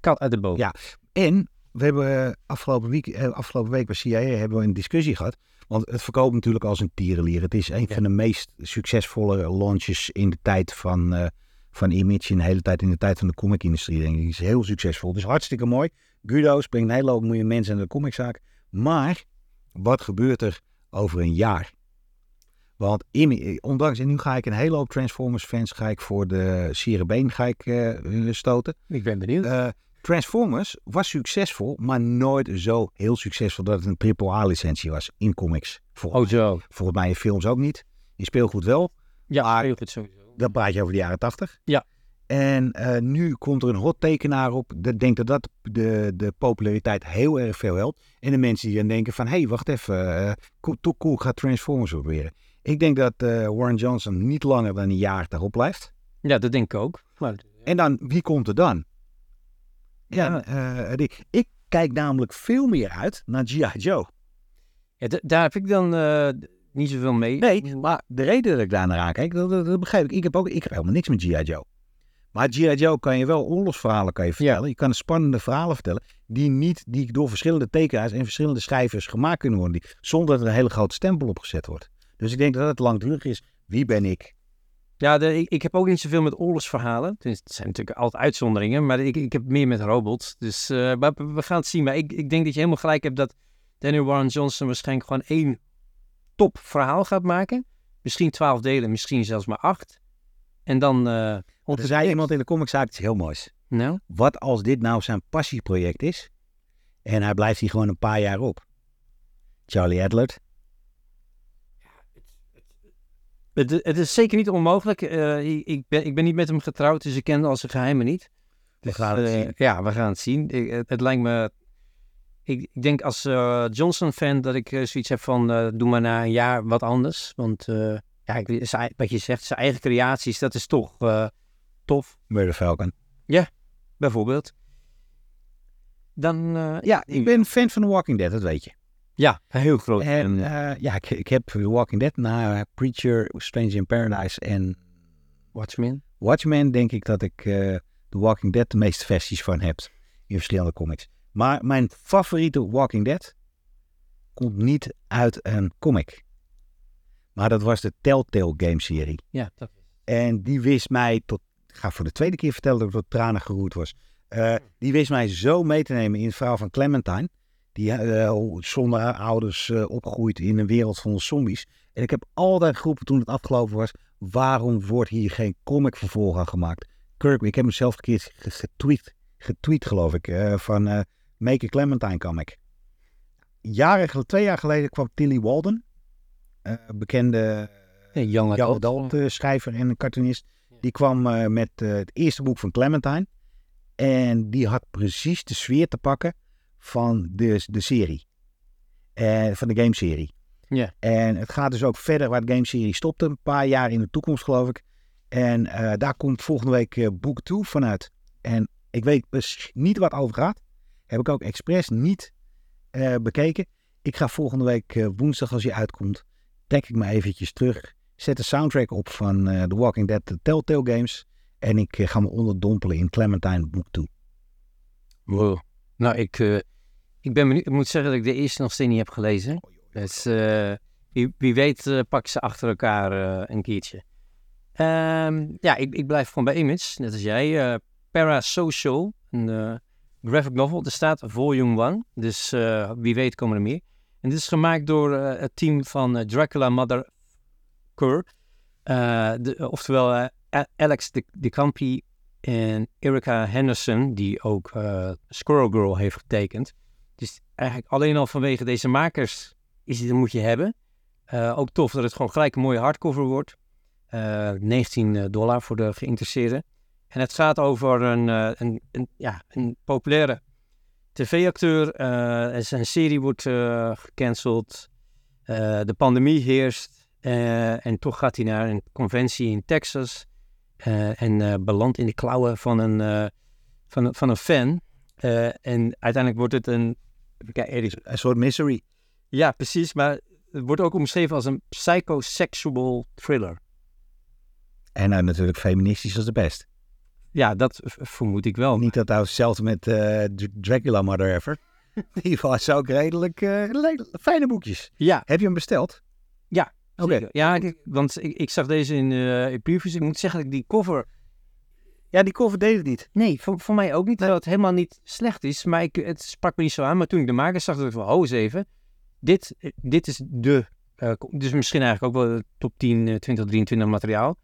Kat uit de boom. Ja. En we hebben afgelopen, week, afgelopen week bij CIA hebben we een discussie gehad. Want het verkoopt natuurlijk als een tierenlier. Het is een Ja. van de meest succesvolle launches in de tijd van, van Image. In de hele tijd in de tijd van de comic-industrie, denk ik. Het is heel succesvol. Dus hartstikke mooi. Guido brengt een hele hoop miljoen mensen naar de comiczaak. Maar wat gebeurt er over een jaar? Want Imi- ondanks, en nu ga ik een hele hoop Transformers fans ga ik voor de Sierenbeen ga ik, eh, stoten. Ik ben benieuwd. Eh, Transformers was succesvol, maar nooit zo heel succesvol dat het een AAA-licentie was in comics. Volgens, Oh, zo. volgens mij in films ook niet. In speelgoed wel. Ja, Maar- heel goed sowieso. Dan praat je over de jaren tachtig. Ja. En eh, nu komt er een hot tekenaar op. Dat denkt dat dat de, de populariteit heel erg veel helpt. En de mensen die dan denken van... Hé, hey, wacht even. eh cool, toch cool, ik ga Transformers proberen. Ik denk dat eh, Warren Johnson niet langer dan een jaar daarop blijft. Ja, dat denk ik ook. Maar, En dan, wie komt er dan? Ja, die, ik kijk namelijk veel meer uit naar G.I. Joe. ja, daar heb ik dan niet zoveel mee. Nee, maar de reden dat ik daar naar aankijk, dat, dat, dat begrijp ik. Ik heb, ook, ik heb helemaal niks met G.I. Joe. Maar G.I. Joe kan je wel oorlogsverhalen kan je vertellen. Je kan spannende verhalen vertellen die, niet, die door verschillende tekenaars en verschillende schrijvers gemaakt kunnen worden. Die, zonder dat er een hele grote stempel op gezet wordt. Dus ik denk dat het langdurig is. Wie ben ik? Ja, de, ik, ik heb ook niet zoveel met oorlogsverhalen. Dus het zijn natuurlijk altijd uitzonderingen, maar ik, ik heb meer met robots. Dus eh, we gaan het zien. Maar ik, ik denk dat je helemaal gelijk hebt dat Daniel Warren Johnson waarschijnlijk gewoon één top verhaal gaat maken. Misschien twaalf delen, misschien zelfs maar acht. En dan... Want er zei iemand in de comiczaak iets heel moois. Nou, Wat als dit nou zijn passieproject is en hij blijft hier gewoon een paar jaar op? Charlie Adler. het, het is zeker niet onmogelijk. Eh, ik, ben, ik ben niet met hem getrouwd, dus ik ken al zijn geheimen niet. We gaan het Eh, zien. Ja, we gaan het zien. Ik- het, het lijkt me... Ik, ik denk als Johnson-fan dat ik zoiets heb van... doe maar na een jaar wat anders. Want ja, zijn- wat je zegt, zijn eigen creaties, dat is toch eh, tof. Murder Falcon. Bijvoorbeeld. Dan... eh, Ja, ik ben fan van The Walking Dead, dat weet je. Ja, heel groot. En eh, ja, ik, ik heb The Walking Dead na Preacher, Strange in Paradise en Watchmen. Watchmen denk ik dat ik The Walking Dead de meeste versies van heb in verschillende comics. Maar mijn favoriete Walking Dead komt niet uit een comic. Maar dat was de Telltale game serie. Ja, dat En die wist mij tot, ik ga voor de tweede keer vertellen dat ik tot tranen geroerd was. Eh, die wist mij zo mee te nemen in het verhaal van Clementine. Die eh, zonder haar ouders eh, opgroeit in een wereld van zombies. En ik heb altijd geroepen toen het afgelopen was. Waarom wordt hier geen comic vervolg aan gemaakt? Kirk, ik heb hem zelf een keer ge- getweet, getweet geloof ik. van Make a Clementine comic. Jaren, twee jaar geleden kwam Tilly Walden. Eh, bekende Young Young Adult. Eh, schrijver en cartoonist. Die kwam eh, met eh, het eerste boek van Clementine. En die had precies de sfeer te pakken van de, de serie. Eh, van de gameserie. Ja. En het gaat dus ook verder waar de gameserie stopte. Een paar jaar in de toekomst geloof ik. En eh, daar komt volgende week eh, boek 2 vanuit. En ik weet dus niet wat het over gaat. Heb ik ook expres niet eh, bekeken. Ik ga volgende week eh, woensdag als hij uitkomt. Trek ik me eventjes terug. Zet de soundtrack op van eh, The Walking Dead, de Telltale Games. En ik eh, ga me onderdompelen in Clementine boek 2. Wow. Nou, ik, eh, ik ben benieuwd. Ik moet zeggen dat ik de eerste nog steeds niet heb gelezen. Dus wie, wie weet pak ik ze achter elkaar een keertje. Ehm, ja, ik, ik blijf gewoon bij Image, net als jij. Parasocial, een graphic novel. Er staat volume 1, dus wie weet komen er meer. En dit is gemaakt door eh, het team van eh, Dracula Mother. Eh, de, oftewel Alex de, de Campi en Erica Henderson, die ook Squirrel Girl heeft getekend. Dus eigenlijk alleen al vanwege deze makers is het, moet je hebben. Ook tof dat het gewoon gelijk een mooie hardcover wordt. Eh 19 dollar voor de geïnteresseerden. En het gaat over een, een, een, ja, een populaire tv-acteur. en zijn serie wordt eh, gecanceld. Eh, de pandemie heerst. en toch gaat hij naar een conventie in Texas. en belandt in de klauwen van een, van, een- van een fan. En uiteindelijk wordt het een... Een soort misery. ja, precies. Maar het wordt ook omschreven als een psychosexual thriller. En nou natuurlijk feministisch als de best. Ja, dat vermoed ik wel. Niet dat nou hetzelfde met eh, Dracula Mother Ever. Die was ook redelijk eh, le- fijne boekjes. Ja, Heb je hem besteld? Ja, Oké. Ja, ik- want ik, ik zag deze in, eh in previews. Ik moet zeggen dat ik die cover... Ja, die cover deed het niet. Nee, voor, voor mij ook niet. Terwijl het helemaal niet slecht is. Maar ik, het sprak me niet zo aan. Maar toen ik de makers zag, dacht ik van... Ho eens even. Dit, dit is de... eh, co- dus misschien eigenlijk ook wel de top 10, eh, 2023 materiaal.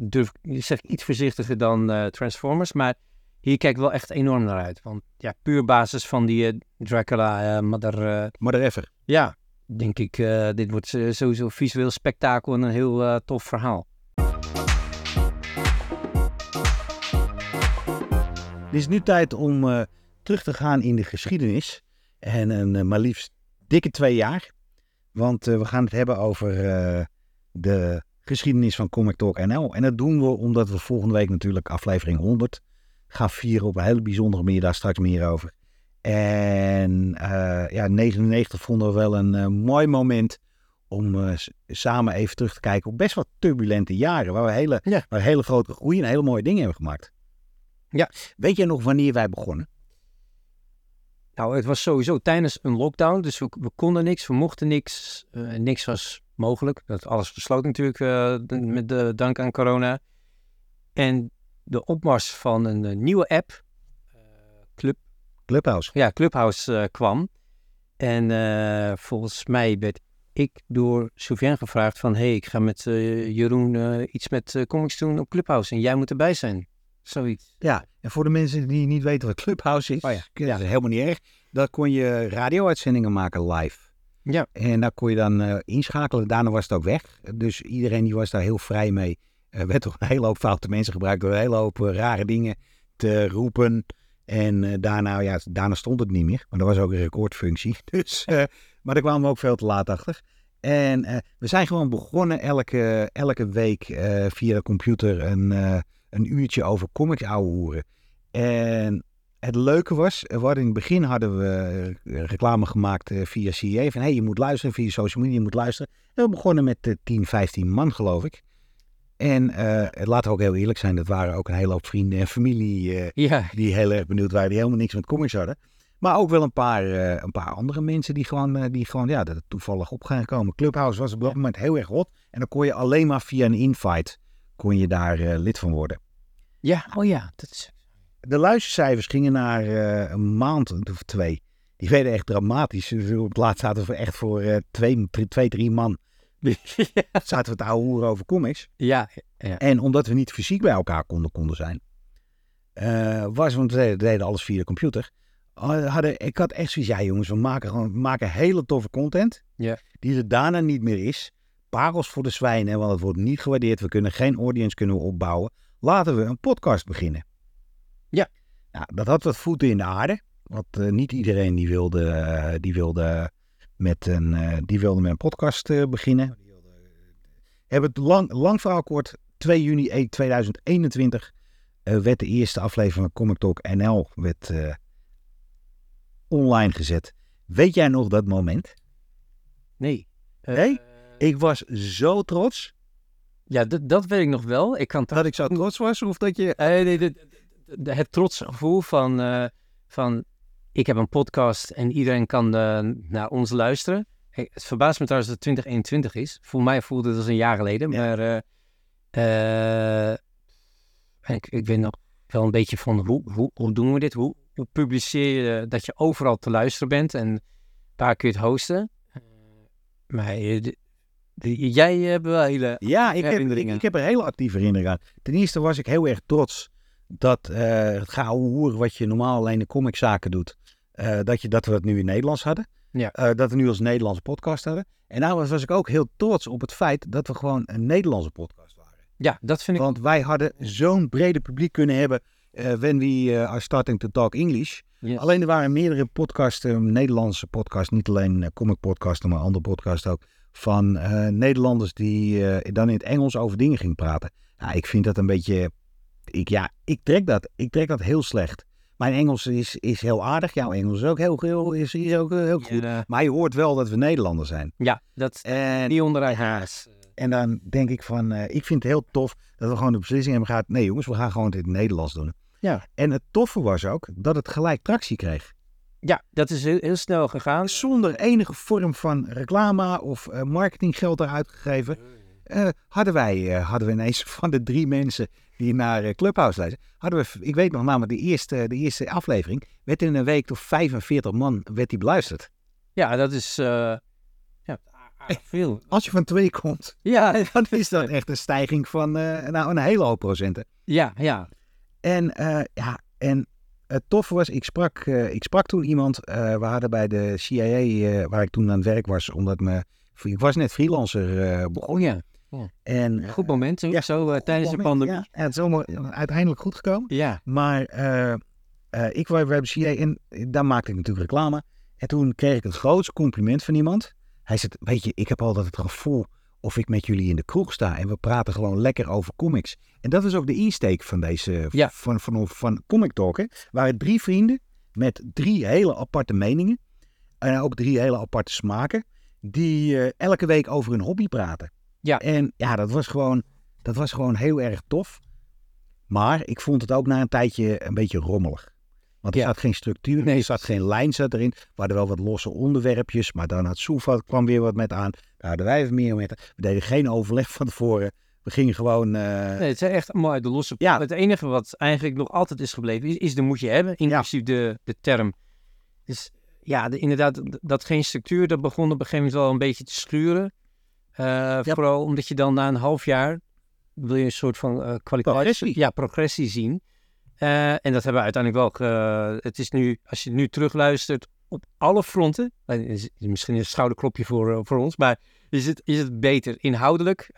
Durf, zeg ik iets voorzichtiger dan eh, Transformers. Maar hier kijk ik wel echt enorm naar uit. Want ja, puur basis van die eh, Dracula, eh Mother... eh, Maar er even. ja, denk ik, dit wordt sowieso visueel spektakel en een heel tof verhaal. Het is nu tijd om terug te gaan in de geschiedenis. En een maar liefst dikke twee jaar. Want we gaan het hebben over de geschiedenis van Comic Talk NL. En dat doen we omdat we volgende week natuurlijk aflevering 100 gaan vieren op een hele bijzondere manier. Daar straks meer over. En eh, ja, 99 vonden we wel een eh, mooi moment om eh, samen even terug te kijken op best wat turbulente jaren. Waar we hele, Ja. waar we hele grote groei en hele mooie dingen hebben gemaakt. Ja. Weet jij nog wanneer wij begonnen? Nou, het was sowieso tijdens een lockdown, dus we, we konden niks, we mochten niks, eh, niks was mogelijk. Dat alles besloot natuurlijk eh, d- met de dank aan corona. En de opmars van een, eh, nieuwe app, Club, Clubhouse. ja, Clubhouse, kwam. En volgens mij werd ik door Soufiane gevraagd van... hey, ik ga met Jeroen iets met comics doen op Clubhouse en jij moet erbij zijn. Zoiets. Ja, en voor de mensen die niet weten wat Clubhouse is, Oh ja. dat is helemaal niet erg. Daar kon je radio-uitzendingen maken live. Ja. En daar kon je dan eh, inschakelen. Daarna was het ook weg. Dus iedereen die was daar heel vrij mee. Er werd toch een hele hoop foute mensen gebruikt door een hele hoop eh, rare dingen te roepen. En eh, daarna, ja, daarna stond het niet meer. Maar dat was ook een recordfunctie. Dus, eh, maar daar kwamen we ook veel te laat achter. En eh, we zijn gewoon begonnen elke, elke week eh, via de computer een, eh, een uurtje over comics ouwehoeren. En het leuke was, we hadden in het begin hadden we eh, reclame gemaakt eh, via CA. Van hey, je moet luisteren via social media, je moet luisteren. En we begonnen met eh, 10, 15 man geloof ik. En eh laten we ook heel eerlijk zijn, dat waren ook een hele hoop vrienden en familie eh, Ja, die heel erg benieuwd waren, die helemaal niks met comics hadden. Maar ook wel een paar, eh, een paar andere mensen die gewoon, eh, die gewoon ja, dat toevallig op gaan komen. Clubhouse was op dat moment heel erg hot. En dan kon je alleen maar via een invite, kon je daar eh, lid van worden. ja, oh ja. Dat is... De luistercijfers gingen naar eh, een maand of twee. Die werden echt dramatisch. Op het laatst zaten we echt voor eh, twee, drie, twee, drie man. Zaten we te ouwe hoeren over comics. ja, En omdat we niet fysiek bij elkaar konden, konden zijn. eh, was, want we deden, alles via de computer. Hadden, ik had echt zoiets, ja jongens, we maken, gewoon, we maken hele toffe content. Ja. Die er daarna niet meer is. Parels voor de zwijnen, want het wordt niet gewaardeerd. We kunnen geen audience kunnen we opbouwen. Laten we een podcast beginnen. Ja. Nou, dat had wat voeten in de aarde. Want eh, niet iedereen die wilde, eh, die wilde, met, een, eh, die wilde met een podcast beginnen. Hebben het lang, lang verhaal kort. 2 juni 1 2021 eh, werd de eerste aflevering van Comic Talk NL werd, online gezet. Weet jij nog dat moment? nee. Nee? Ik was zo trots Ja, dat, dat weet ik nog wel. Ik kan dat ik zo trots was. Of dat je... Eh, nee, de- het trotse gevoel van, eh, van ik heb een podcast en iedereen kan eh, naar ons luisteren. Hey, het verbaast me trouwens dat het 2021 is. Voor mij voelde het als een jaar geleden. Ja. Maar ik, ik weet nog wel een beetje van hoe, hoe, hoe doen we dit? Hoe, hoe publiceer je dat je overal te luisteren bent en een paar keer het hosten? Maar jij hebt wel hele... Ja, ik heb, ik, heb er hele actieve herinneringen aan. Ten eerste was ik heel erg trots dat eh, het gouden hoer wat je normaal alleen in comiczaken doet, eh, dat, je, dat we dat nu in Nederlands hadden. Ja. Eh, dat we nu als Nederlandse podcast hadden. En nou was, was ik ook heel trots op het feit dat we gewoon een Nederlandse podcast waren. Ja, dat vind ik... Want wij hadden zo'n brede publiek kunnen hebben eh when we eh, are starting to talk English. Yes. Alleen er waren meerdere podcasts, eh, Nederlandse podcasts, niet alleen eh, comic podcasts, maar andere podcasts ook, van eh, Nederlanders die eh, dan in het Engels over dingen gingen praten. Nou, ik vind dat een beetje, ik, ja, ik trek dat, ik trek dat heel slecht. Mijn Engels is, is heel aardig, jouw Engels is ook heel, heel, is, is ook eh, heel goed. Ja, Maar je hoort wel dat we Nederlanders zijn. ja, dat En, niet onderuit haast. en dan denk ik van, ik vind het heel tof dat we gewoon de beslissing hebben gehad. Nee jongens, we gaan gewoon dit in het Nederlands doen. Ja. En het toffe was ook dat het gelijk tractie kreeg. Ja, dat is heel, heel snel gegaan. Zonder enige vorm van reclame of eh, marketinggeld eruit gegeven. eh, hadden wij eh, hadden we ineens van de drie mensen die naar Clubhouse luisteren. Hadden we, ik weet nog namelijk, de eerste, de eerste aflevering werd in een week door 45 man werd die beluisterd. Ja, dat is ja, veel. Als je van twee komt, Ja, dan is dat echt een stijging van nou, een hele hoop procenten. ja, ja. En ja, En het toffe was, ik sprak, eh, ik sprak toen iemand, eh, we hadden bij de CIA, eh, waar ik toen aan het werk was, omdat me, ik was net freelancer. Oh ja, En, goed moment. Zo, ja, zo tijdens de pandemie. Ja, het is allemaal uiteindelijk goed gekomen. Ja. Maar ik was bij de CIA en daar maakte ik natuurlijk reclame. En toen kreeg ik het grootste compliment van iemand. Hij zei, weet je, ik heb altijd het gevoel of ik met jullie in de kroeg sta en we praten gewoon lekker over comics. En dat is ook de insteek van deze, Ja. van, van, van Comic Talk. Hè. Waren drie vrienden met drie hele aparte meningen. En ook drie hele aparte smaken. Die eh, elke week over hun hobby praten. Ja. En ja, dat was gewoon, dat was gewoon heel erg tof. Maar ik vond het ook na een tijdje een beetje rommelig. Want er Ja. zat geen structuur, Nee. er zat geen lijn zat erin. We hadden wel wat losse onderwerpjes, maar dan had Soefa kwam weer wat met aan. Daar hadden wij even meer met. We deden geen overleg van tevoren. We gingen gewoon... eh, Nee, het is echt mooi, de losse Ja. Het enige wat eigenlijk nog altijd is gebleven, is, is de moet je hebben, inclusief de, de term. Dus ja, de- inderdaad, dat geen structuur, dat begon op een gegeven moment wel een beetje te schuren. Eh, Vooral omdat je dan na een half jaar, wil je een soort van eh kwaliteit... Progressie. Ja, progressie zien. Eh, en dat hebben we uiteindelijk wel. ge- het is nu, als je nu terugluistert op alle fronten, eh, is, misschien een schouderklopje voor, voor ons, maar is het, is het beter inhoudelijk.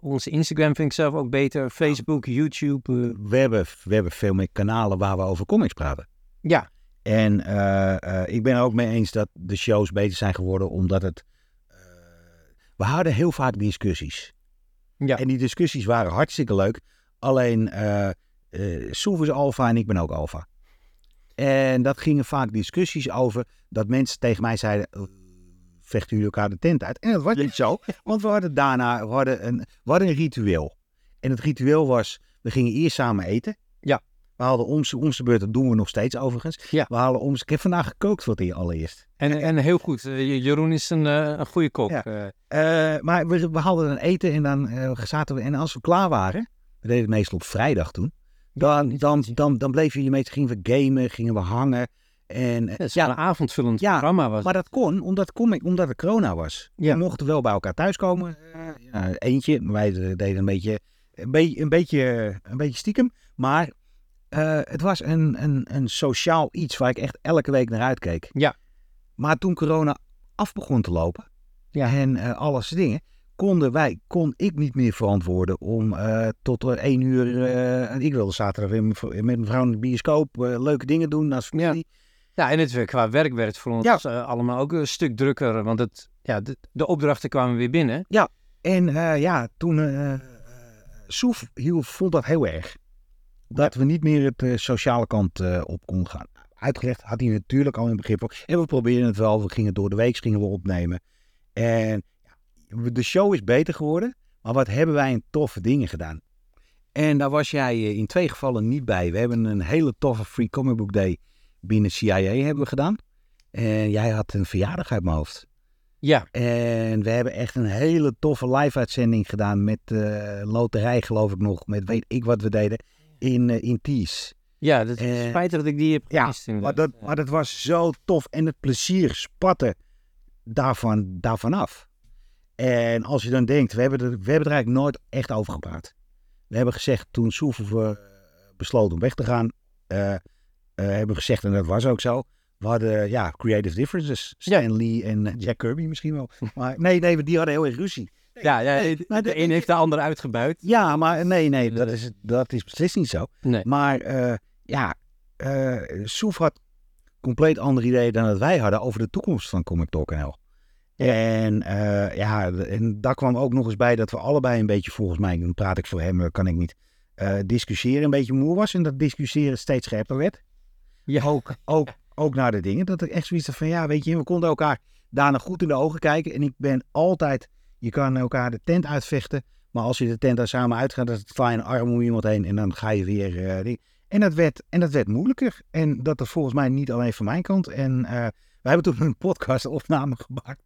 Onze Instagram vind ik zelf ook beter. Facebook, YouTube. we, hebben, we hebben veel meer kanalen waar we over comics praten. ja, En ik ben er ook mee eens dat de shows beter zijn geworden, omdat het... we hadden heel vaak discussies. ja. En die discussies waren hartstikke leuk. Alleen, eh Soef is alfa en ik ben ook alfa. En dat gingen vaak discussies over dat mensen tegen mij zeiden... "Eh, vechten jullie elkaar de tent uit? En dat was niet zo, want we hadden daarna we hadden een, we hadden een ritueel. En het ritueel was, we gingen eerst samen eten. Ja. We hadden onze, onze beurt, dat doen we nog steeds overigens. Ja. We halen ons, ik heb vandaag gekookt voor het hier allereerst. En, en heel goed. eh, Jeroen is een, eh, een goede kok. Ja. maar we, we hadden een eten en dan zaten we. En als we klaar waren, we deden het meestal op vrijdag toen. Dan, dan, dan, dan bleven je meestal, gingen we gamen, gingen we hangen. En, eh, ja, een avondvullend Ja, programma. Was maar dat kon omdat, kom ik, omdat het corona was. Ja. We mochten wel bij elkaar thuiskomen. eh, ja, eentje, maar wij deden een beetje, een beetje, een beetje, een beetje stiekem. Maar eh, het was een, een, een sociaal iets waar ik echt elke week naar uitkeek. Ja. Maar toen corona af begon te lopen Ja. en eh alles dingen, konden wij, kon ik niet meer verantwoorden om eh, tot eh, één uur. eh, en ik wilde zaterdag met mijn vrouw in de bioscoop leuke dingen doen naast familie. Ja, en het qua werk werd het voor ons Ja. allemaal ook een stuk drukker. Want het, ja, de, de opdrachten kwamen weer binnen. En eh, ja, toen Soef hield, vond dat heel erg. Dat we niet meer het sociale kant op konden gaan. Uitgelegd had hij natuurlijk al een begrip voor. En we probeerden het wel. We gingen door de week gingen we opnemen. En ja, de show is beter geworden. Maar wat hebben wij een toffe dingen gedaan. En daar was jij eh, in twee gevallen niet bij. We hebben een hele toffe Free Comic Book Day binnen CIA hebben we gedaan. En jij had een verjaardag uit mijn hoofd. Ja, En we hebben echt een hele toffe live-uitzending gedaan met eh, loterij, geloof ik nog. Met weet ik wat we deden in, eh in Ties. ja het is spijtig dat ik die heb ja. Maar dat, maar dat was zo tof. En het plezier spatte daarvan, daarvan af. En als je dan denkt, we hebben, er, we hebben er eigenlijk nooit echt over gepraat. We hebben gezegd, toen Soever besloot om weg te gaan, eh, eh, hebben we gezegd, en dat was ook zo. We hadden, ja, creative differences. Stan Lee en eh, Jack Kirby misschien wel. Maar nee, nee, die hadden heel erg ruzie. ja, ja, de, een heeft de ander uitgebuit. Ja, maar nee, nee, dat is, dat is beslist niet zo. Nee. Maar eh, ja, eh Soef had compleet ander idee dan dat wij hadden over de toekomst van Comic Talk NL. En eh, ja, en daar kwam ook nog eens bij dat we allebei een beetje, volgens mij, dan praat ik voor hem, dat kan ik niet, eh, discussiëren een beetje moe was. En dat discussiëren steeds scherper werd. Ja. Ook, ook, ook naar de dingen. Dat ik echt zoiets had van, ja, weet je, we konden elkaar daarna goed in de ogen kijken. En ik ben altijd, je kan elkaar de tent uitvechten. Maar als je de tent daar samen uitgaat, dan sla je een arm om iemand heen en dan ga je weer. eh, en, dat werd, en dat werd moeilijker. En dat er volgens mij niet alleen van mijn kant. En eh we hebben toen een podcastopname gemaakt.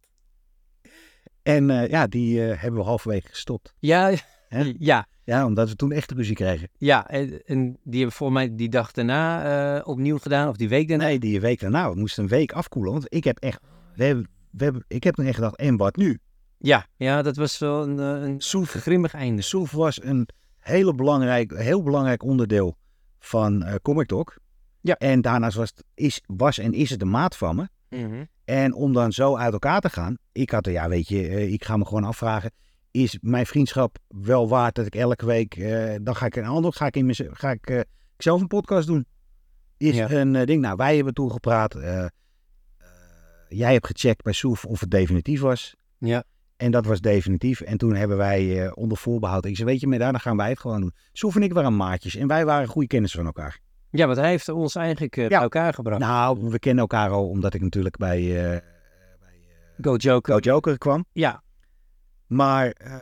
En eh, ja, die eh, hebben we halverwege gestopt. Ja, Hè? ja, Ja, omdat we toen echt ruzie kregen. ja. En, en die hebben voor mij die dag daarna eh, opnieuw gedaan, of die week daarna. Nee, die week daarna. We moesten een week afkoelen. Want ik heb echt. We hebben, we hebben, ik heb toen echt gedacht, en wat nu? Ja, ja, dat was wel een, een Soef, grimmig einde. Soef was een hele belangrijk, heel belangrijk onderdeel van Comic Talk. Ja. En daarnaast was, het, is, was en is het een maat van me. Mhm. En om dan zo uit elkaar te gaan. Ik had er, ja, weet je, eh, ik ga me gewoon afvragen. Is mijn vriendschap wel waard dat ik elke week. eh, dan ga ik een ander. Ga ik, in mez- ga ik, eh, ik zelf een podcast doen? Is Ja. een ding. Nou, wij hebben toen gepraat. jij hebt gecheckt bij Soef of het definitief was. Ja. En dat was definitief. En toen hebben wij onder voorbehoud. Ik zei, weet je, met daar dan gaan wij het gewoon doen. Soef en ik waren maatjes. En wij waren goede kennissen van elkaar. Ja, want hij heeft ons eigenlijk eh, Ja. bij elkaar gebracht. Nou, we kennen elkaar al omdat ik natuurlijk bij eh Go Joker. Go Joker kwam. Ja, Maar eh,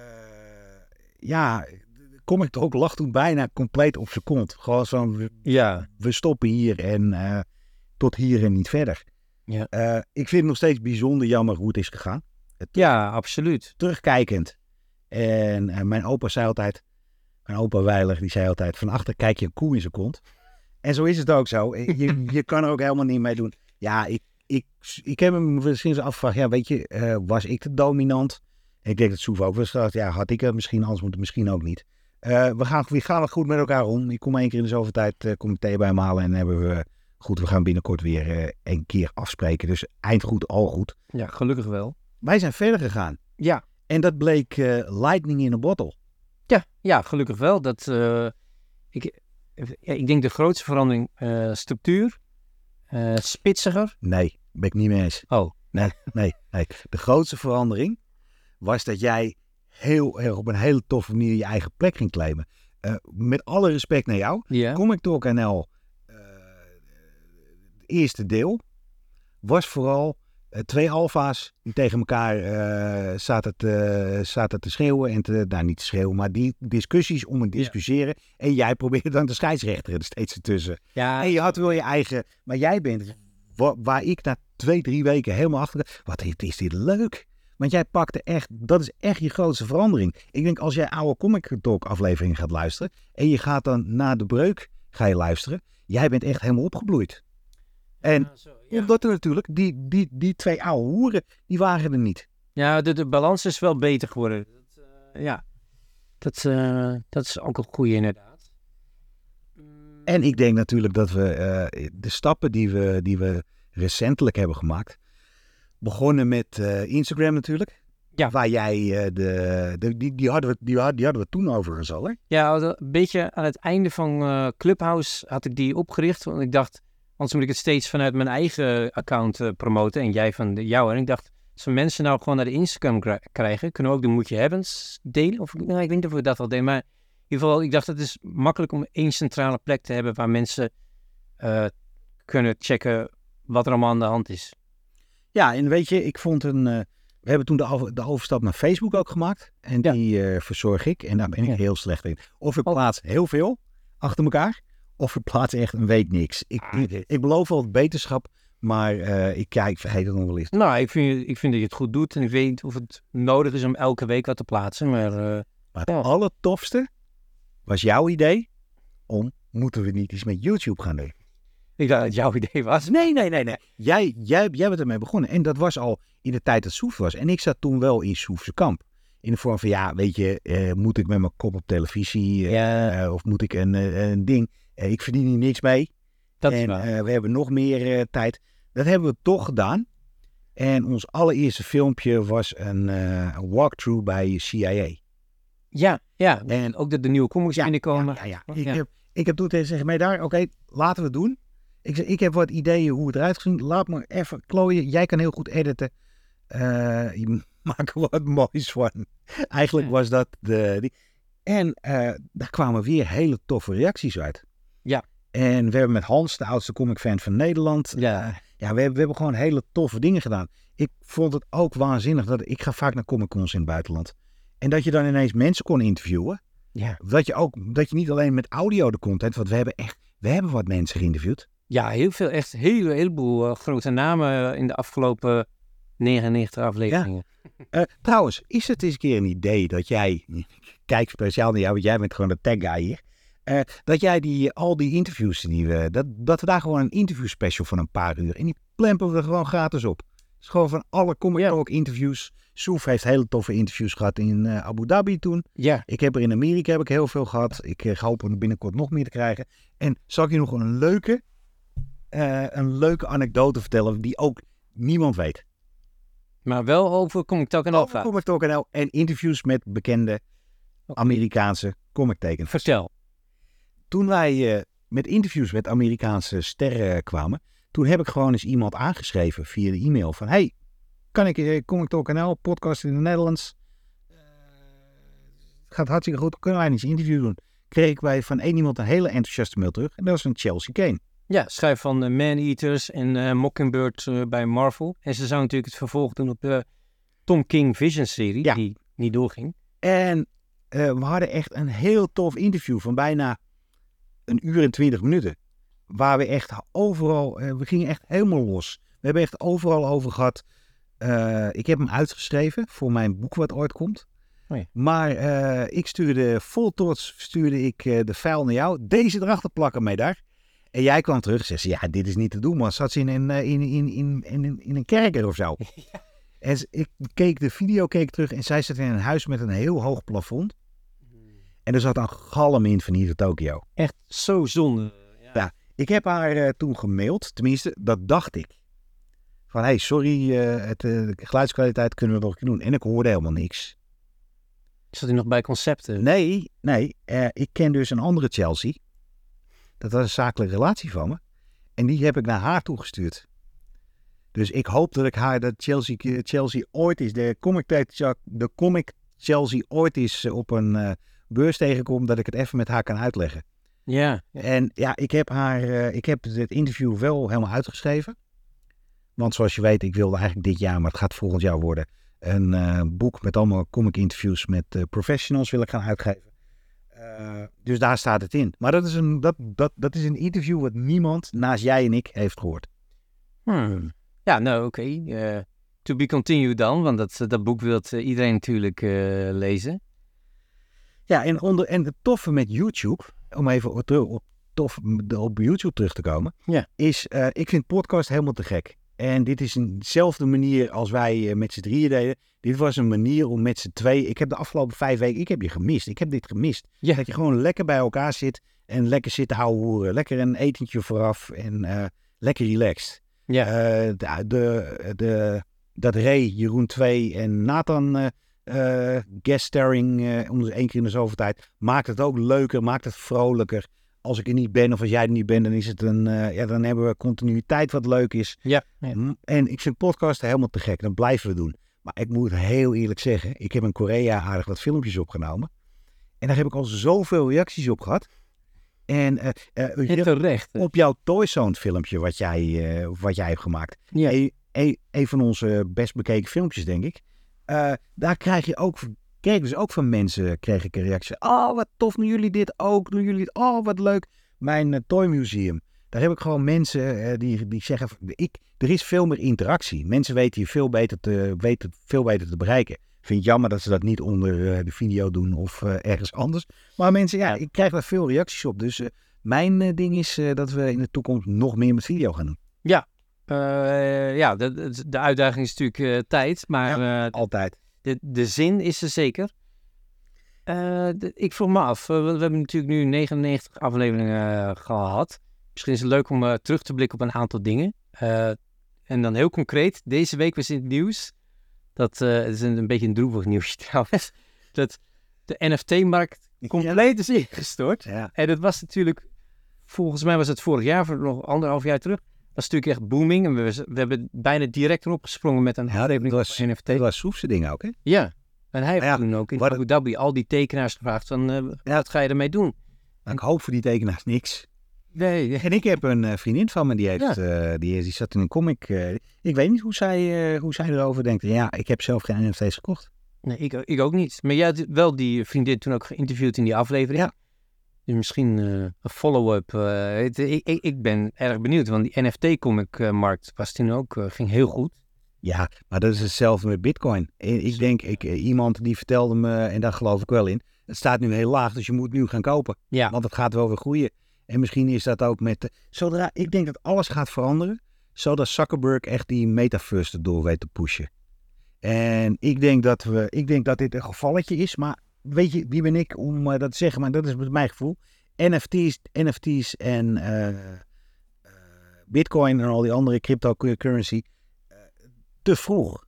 ja, kom ik er ook lag toen bijna compleet op zijn kont. Gewoon zo, we, ja. we stoppen hier en eh, tot hier en niet verder. Ja. Eh, ik vind het nog steeds bijzonder jammer hoe het is gegaan. Ja, absoluut. Terugkijkend. En eh, mijn opa zei altijd, mijn opa Weiler, die zei altijd, van achter kijk je een koe in zijn kont. En zo is het ook zo. Je, je kan er ook helemaal niet mee doen. Ja, ik, ik, ik heb hem sinds afgevraagd, ja weet je, eh, was ik de dominant? En ik denk dat Soef ook was gedacht, ja had ik het misschien, anders moet het misschien ook niet. Eh, we, gaan, we gaan er goed met elkaar om. Ik kom één keer in de zoveel tijd, eh, kom ik thee bij hem halen en hebben we, goed, we gaan binnenkort weer een keer afspreken. Dus eind goed, al goed. Ja, gelukkig wel. Wij zijn verder gegaan. Ja, En dat bleek lightning in a bottle. ja, ja gelukkig wel. Dat, ik, ja, ik denk de grootste verandering, eh, structuur, eh, spitsiger. Nee, ben ik niet mee eens. Oh, Nee, nee, nee. De grootste verandering was dat jij heel erg op een hele toffe manier je eigen plek ging claimen. Eh, met alle respect naar jou. ja. Comic Talk NL, het eerste deel, was vooral twee alfa's die tegen elkaar eh, zaten, te, zaten te schreeuwen. En te, nou, niet te schreeuwen, maar die discussies om het Ja. discussiëren. En jij probeerde dan de scheidsrechter er steeds ertussen. Ja, En je had wel je eigen. Maar jij bent wa- waar ik na twee, drie weken helemaal achter. Wat is- dit leuk? Want jij pakte echt. Dat is echt je grootste verandering. Ik denk als jij oude Comic Talk afleveringen gaat luisteren. En je gaat dan na de breuk ga je luisteren. Jij bent echt helemaal opgebloeid. En Ja, ja. omdat er natuurlijk. Die, die, die twee oude hoeren. Die waren er niet. Ja, de, de balans is wel beter geworden. Dat, eh, ja, dat, eh, dat is ook een goede inderdaad. Mm, En ik denk natuurlijk dat we eh, de stappen die we, die we recentelijk hebben gemaakt. Begonnen met eh, Instagram natuurlijk. Ja. Waar jij eh, de, de die, die, hadden we, die, die hadden we toen overigens al. Hè? Ja, een beetje aan het einde van eh, Clubhouse had ik die opgericht. Want ik dacht, anders moet ik het steeds vanuit mijn eigen account eh, promoten. En jij van de jouwe. En ik dacht, als we mensen nou gewoon naar de Instagram kri- krijgen, kunnen we ook de Moet je Hebbens delen. Of nou, ik weet niet of we dat al deden. Maar in ieder geval, ik dacht, het is makkelijk om één centrale plek te hebben waar mensen eh, kunnen checken wat er allemaal aan de hand is. Ja, en weet je, ik vond een. eh, we hebben toen de, over- de overstap naar Facebook ook gemaakt. En Ja. die eh, verzorg ik. En daar ben ik Ja. heel slecht in. Of ik plaats heel veel achter elkaar. Of ik plaats echt een week niks. Ik, Ah, ik, ik beloof wel het beterschap. Maar eh, ik, ja, ik vergeet het nog wel eens. Nou, ik vind, ik vind dat je het goed doet. En ik weet niet of het nodig is om elke week wat te plaatsen. Maar eh, Maar het Ja. allertofste was jouw idee om, moeten we niet iets met YouTube gaan doen? ik dacht dat het jouw idee was. Nee, nee, nee, nee. Jij, jij, jij bent ermee begonnen. En dat was al in de tijd dat Soef was. En ik zat toen wel in Soefse kamp. In de vorm van, ja, weet je, eh, moet ik met mijn kop op televisie? Ja, of moet ik een, een ding? Eh, ik verdien hier niks mee. dat en is waar. eh, we hebben nog meer eh, tijd. Dat hebben we toch gedaan. En ons allereerste filmpje was een, walkthrough bij CIA. Ja, ja. En ook dat de nieuwe comics Ja, binnenkomen. Ja, ja, Ja. Ik, heb, ik heb toen tegen gezegd, mij daar, oké, laten we het doen. Ik zeg, ik heb wat ideeën hoe het eruit gezien. Laat me even klooien. Jij kan heel goed editen. Je maakt er wat moois van. Eigenlijk was dat de... Die, en daar kwamen weer hele toffe reacties uit. Ja. En we hebben met Hans, de oudste comic fan van Nederland. Ja. eh, ja, we hebben, we hebben gewoon hele toffe dingen gedaan. Ik vond het ook waanzinnig dat ik ga vaak naar comic cons in het buitenland. En dat je dan ineens mensen kon interviewen. Ja. Dat je ook, dat je niet alleen met audio de content, want we hebben echt, we hebben wat mensen geïnterviewd. ja, heel veel, echt een hele, heleboel eh, grote namen in de afgelopen 99 afleveringen. Eh, trouwens, is het eens een keer een idee dat jij, kijk speciaal naar jou, want jij bent gewoon de tag guy hier. Eh, dat jij die, al die interviews die we, dat, dat we daar gewoon een interview special van een paar uur, en die plempen we er gewoon gratis op. is gewoon van alle Comic Ja. Talk interviews. Soef heeft hele toffe interviews gehad in eh, Abu Dhabi toen. Ja. Ik heb er in Amerika heb ik heel veel gehad. Ik eh, hoop er binnenkort nog meer te krijgen. En zal ik je nog een leuke, een leuke anekdote vertellen die ook niemand weet. Maar wel over Comic Talk en Over Alpha. Comic Talk NL en interviews met bekende. Amerikaanse comic tekens. Vertel. Toen wij eh, met interviews met Amerikaanse sterren kwamen, toen heb ik gewoon eens iemand aangeschreven via de e-mail van hey, kan ik eh, Comic Talk NL, podcast in de Nederlands, eh, gaat hartstikke goed, kunnen wij eens een interview doen? Kreeg wij van één iemand een hele enthousiaste mail terug en dat was een Chelsea Kane. Ja, schrijf van eh, Man-Eaters en eh, Mockingbird bij Marvel. En ze zou natuurlijk het vervolg doen op de Tom King Vision serie, Ja. die niet doorging. En we hadden echt een heel tof interview van bijna een uur en twintig minuten. Waar we echt overal, eh, we gingen echt helemaal los. We hebben echt overal over gehad. Eh, ik heb hem uitgeschreven voor mijn boek wat ooit komt. Oh ja. Maar eh, ik stuurde vol trots stuurde ik de file naar jou. Deze erachter plakken mee daar. En jij kwam terug en zei ze, ja, dit is niet te doen, man. Zat ze in een, in, in, in, in, in een kerker of zo. En ik keek de video keek terug en zij zat in een huis met een heel hoog plafond. En er zat een galm in van hier tot Tokio. Echt zo zonde. Ja. Ik heb haar eh, toen gemaild, tenminste, dat dacht ik. Van, hey, sorry, eh, het, eh, de geluidskwaliteit kunnen we nog een keer doen. En ik hoorde helemaal niks. Zat hij nog bij concepten? Nee, nee, ik ken dus een andere Chelsea. Dat was een zakelijke relatie van me. En die heb ik naar haar toegestuurd. Dus ik hoop dat ik haar, dat Chelsea, Chelsea ooit is, de comic, de comic Chelsea ooit is op een beurs tegenkom, dat ik het even met haar kan uitleggen. Ja. En ja, ik heb haar, eh, ik heb het interview wel helemaal uitgeschreven. Want zoals je weet, ik wilde eigenlijk dit jaar, maar het gaat volgend jaar worden, een eh, boek met allemaal comic interviews met eh, professionals wil ik gaan uitgeven. Dus daar staat het in. Maar dat is, een, dat, dat, dat is een interview wat niemand naast jij en ik heeft gehoord. Hmm. Ja, nou oké. To be continued dan, want dat, dat boek wil iedereen natuurlijk lezen. Ja, en, onder, en het toffe met YouTube, om even op, terug- op, tof, op YouTube terug te komen, Ja. is eh, ik vind podcast helemaal te gek. En dit is een- dezelfde manier als wij eh, met z'n drieën deden. Dit was een manier om met z'n twee. Ik heb de afgelopen vijf weken, ik heb je gemist. Ik heb dit gemist. Ja. Dat je gewoon lekker bij elkaar zit en lekker zit te houden. Lekker een etentje vooraf en eh, lekker relaxed. Ja. De, de, de, dat Ray, Jeroen 2 en Nathan eh, guest starring eh, om de één keer in de zoveel tijd. Maakt het ook leuker, maakt het vrolijker. Als ik er niet ben of als jij er niet bent, dan is het een, eh, ja, dan hebben we continuïteit wat leuk is. Ja. ja. En ik vind podcast helemaal te gek. Dat blijven we doen. Maar ik moet heel eerlijk zeggen, ik heb in Korea aardig wat filmpjes opgenomen. En daar heb ik al zoveel reacties op gehad. En En je- terecht. op jouw Toyzone filmpje wat jij, wat jij hebt gemaakt. Ja. Een, een, een van onze best bekeken filmpjes, denk ik. Eh, daar krijg je ook, kreeg ik dus ook van mensen kreeg ik een reactie. Oh, wat tof, doen jullie dit ook? Doen jullie het? Oh, wat leuk. Mijn eh, Toy Museum. Daar heb ik gewoon mensen eh, die, die zeggen, ik, er is veel meer interactie. Mensen weten je veel beter te, weten veel beter te bereiken. Ik vind het jammer dat ze dat niet onder de video doen of ergens anders. Maar mensen, ja, Ja. ik krijg daar veel reacties op. Dus mijn ding is dat we in de toekomst nog meer met video gaan doen. Eh, ja, de, de, uitdaging is natuurlijk eh, tijd, maar eh, Altijd. de, de zin is er zeker. De- ik vroeg me af, we, we hebben natuurlijk nu 99 afleveringen eh, gehad. Misschien is het leuk om terug te blikken op een aantal dingen. En dan heel concreet, deze week was in het nieuws, dat het is een, een beetje een droevig nieuwsje trouwens, dat de NFT-markt compleet is ingestort. Ja. En dat was natuurlijk, volgens mij was het vorig jaar, voor nog anderhalf jaar terug, was natuurlijk echt booming. En we, we hebben bijna direct erop gesprongen met een Ja, dat was- NFT. Dat was Soefse ding ook, hè? Ja, en hij heeft Ja, toen ook in Abu Dhabi al die tekenaars gevraagd van, eh, wat ga je ermee doen? Maar ik hoop voor die tekenaars niks. Nee, En ik heb een eh, vriendin van me, die, heeft, eh, die, die zat in een comic. ik weet niet hoe zij, hoe zij erover denkt. Ja, ik heb zelf geen NFT's gekocht. nee ik, ik ook niet. Maar jij had wel die vriendin toen ook geïnterviewd in die aflevering. Ja. Dus misschien eh, een follow-up. eh, ik, ik, ik ben erg benieuwd, want die NFT-comic-markt was toen ook, eh, ging heel goed. Ja, maar dat is hetzelfde met Bitcoin. Eh, Ik denk, ik, eh, iemand die vertelde me, en daar geloof ik wel in. Het staat nu heel laag, dus je moet nu gaan kopen. Ja, Want het gaat wel weer groeien. En misschien is dat ook met. zodra ik denk dat alles gaat veranderen. zodat Zuckerberg echt die metaverse erdoor weet te pushen. En ik denk dat, we, ik denk dat dit een gevalletje is, maar weet je, wie ben ik om eh, dat te zeggen? Maar dat is mijn gevoel. NFT's, NFT's en eh, eh, Bitcoin en al die andere cryptocurrency te vroeg.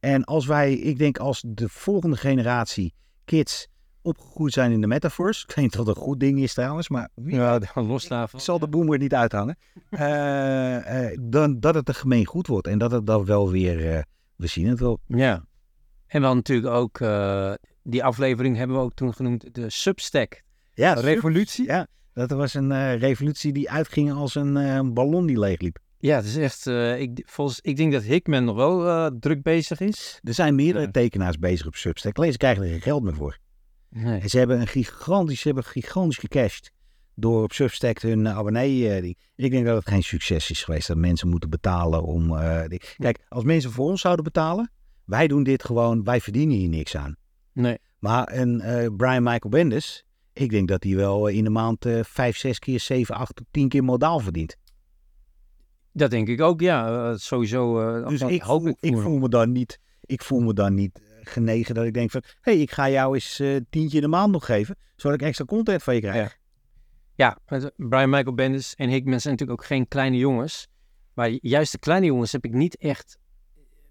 En als wij, ik denk als de volgende generatie kids opgegroeid zijn in de metaverse. Ik weet niet of dat een goed ding is trouwens, maar wie Ja, los daarvan. ik zal de boomer niet uithangen. Dan, dat het een gemeen goed wordt en dat het dan wel weer, we zien het wel. Ja. En hadden natuurlijk ook, die aflevering hebben we ook toen genoemd, de Substack Ja, revolutie. Ja, dat was een eh, revolutie die uitging als een eh, ballon die leegliep. Ja, het is echt, eh, ik, volgens, ik denk dat Hickman nog wel druk bezig is. Er zijn meerdere Ja. tekenaars bezig op Substack. Ze krijgen er geen geld meer voor. Nee. En ze hebben een gigantisch, ze hebben gigantisch gecashed door op Substack hun abonnee. Ik denk dat het geen succes is geweest dat mensen moeten betalen om. Kijk, als mensen voor ons zouden betalen, wij doen dit gewoon, wij verdienen hier niks aan. Nee. Maar een eh, Brian Michael Bendis, ik denk dat hij wel in de maand eh, vijf, zes keer, zeven, acht tot tien keer modaal verdient. Dat denk ik ook, ja. eh, sowieso. eh, Dus ik hoop voel, ik voel me dan niet, ik voel me dan niet eh, genegen dat ik denk van, hé, hey, ik ga jou eens eh tientje in de maand nog geven, zodat ik extra content van je krijg. Ja, het- Brian Michael Bendis en Hickman zijn natuurlijk ook geen kleine jongens. Maar juist de kleine jongens heb ik niet echt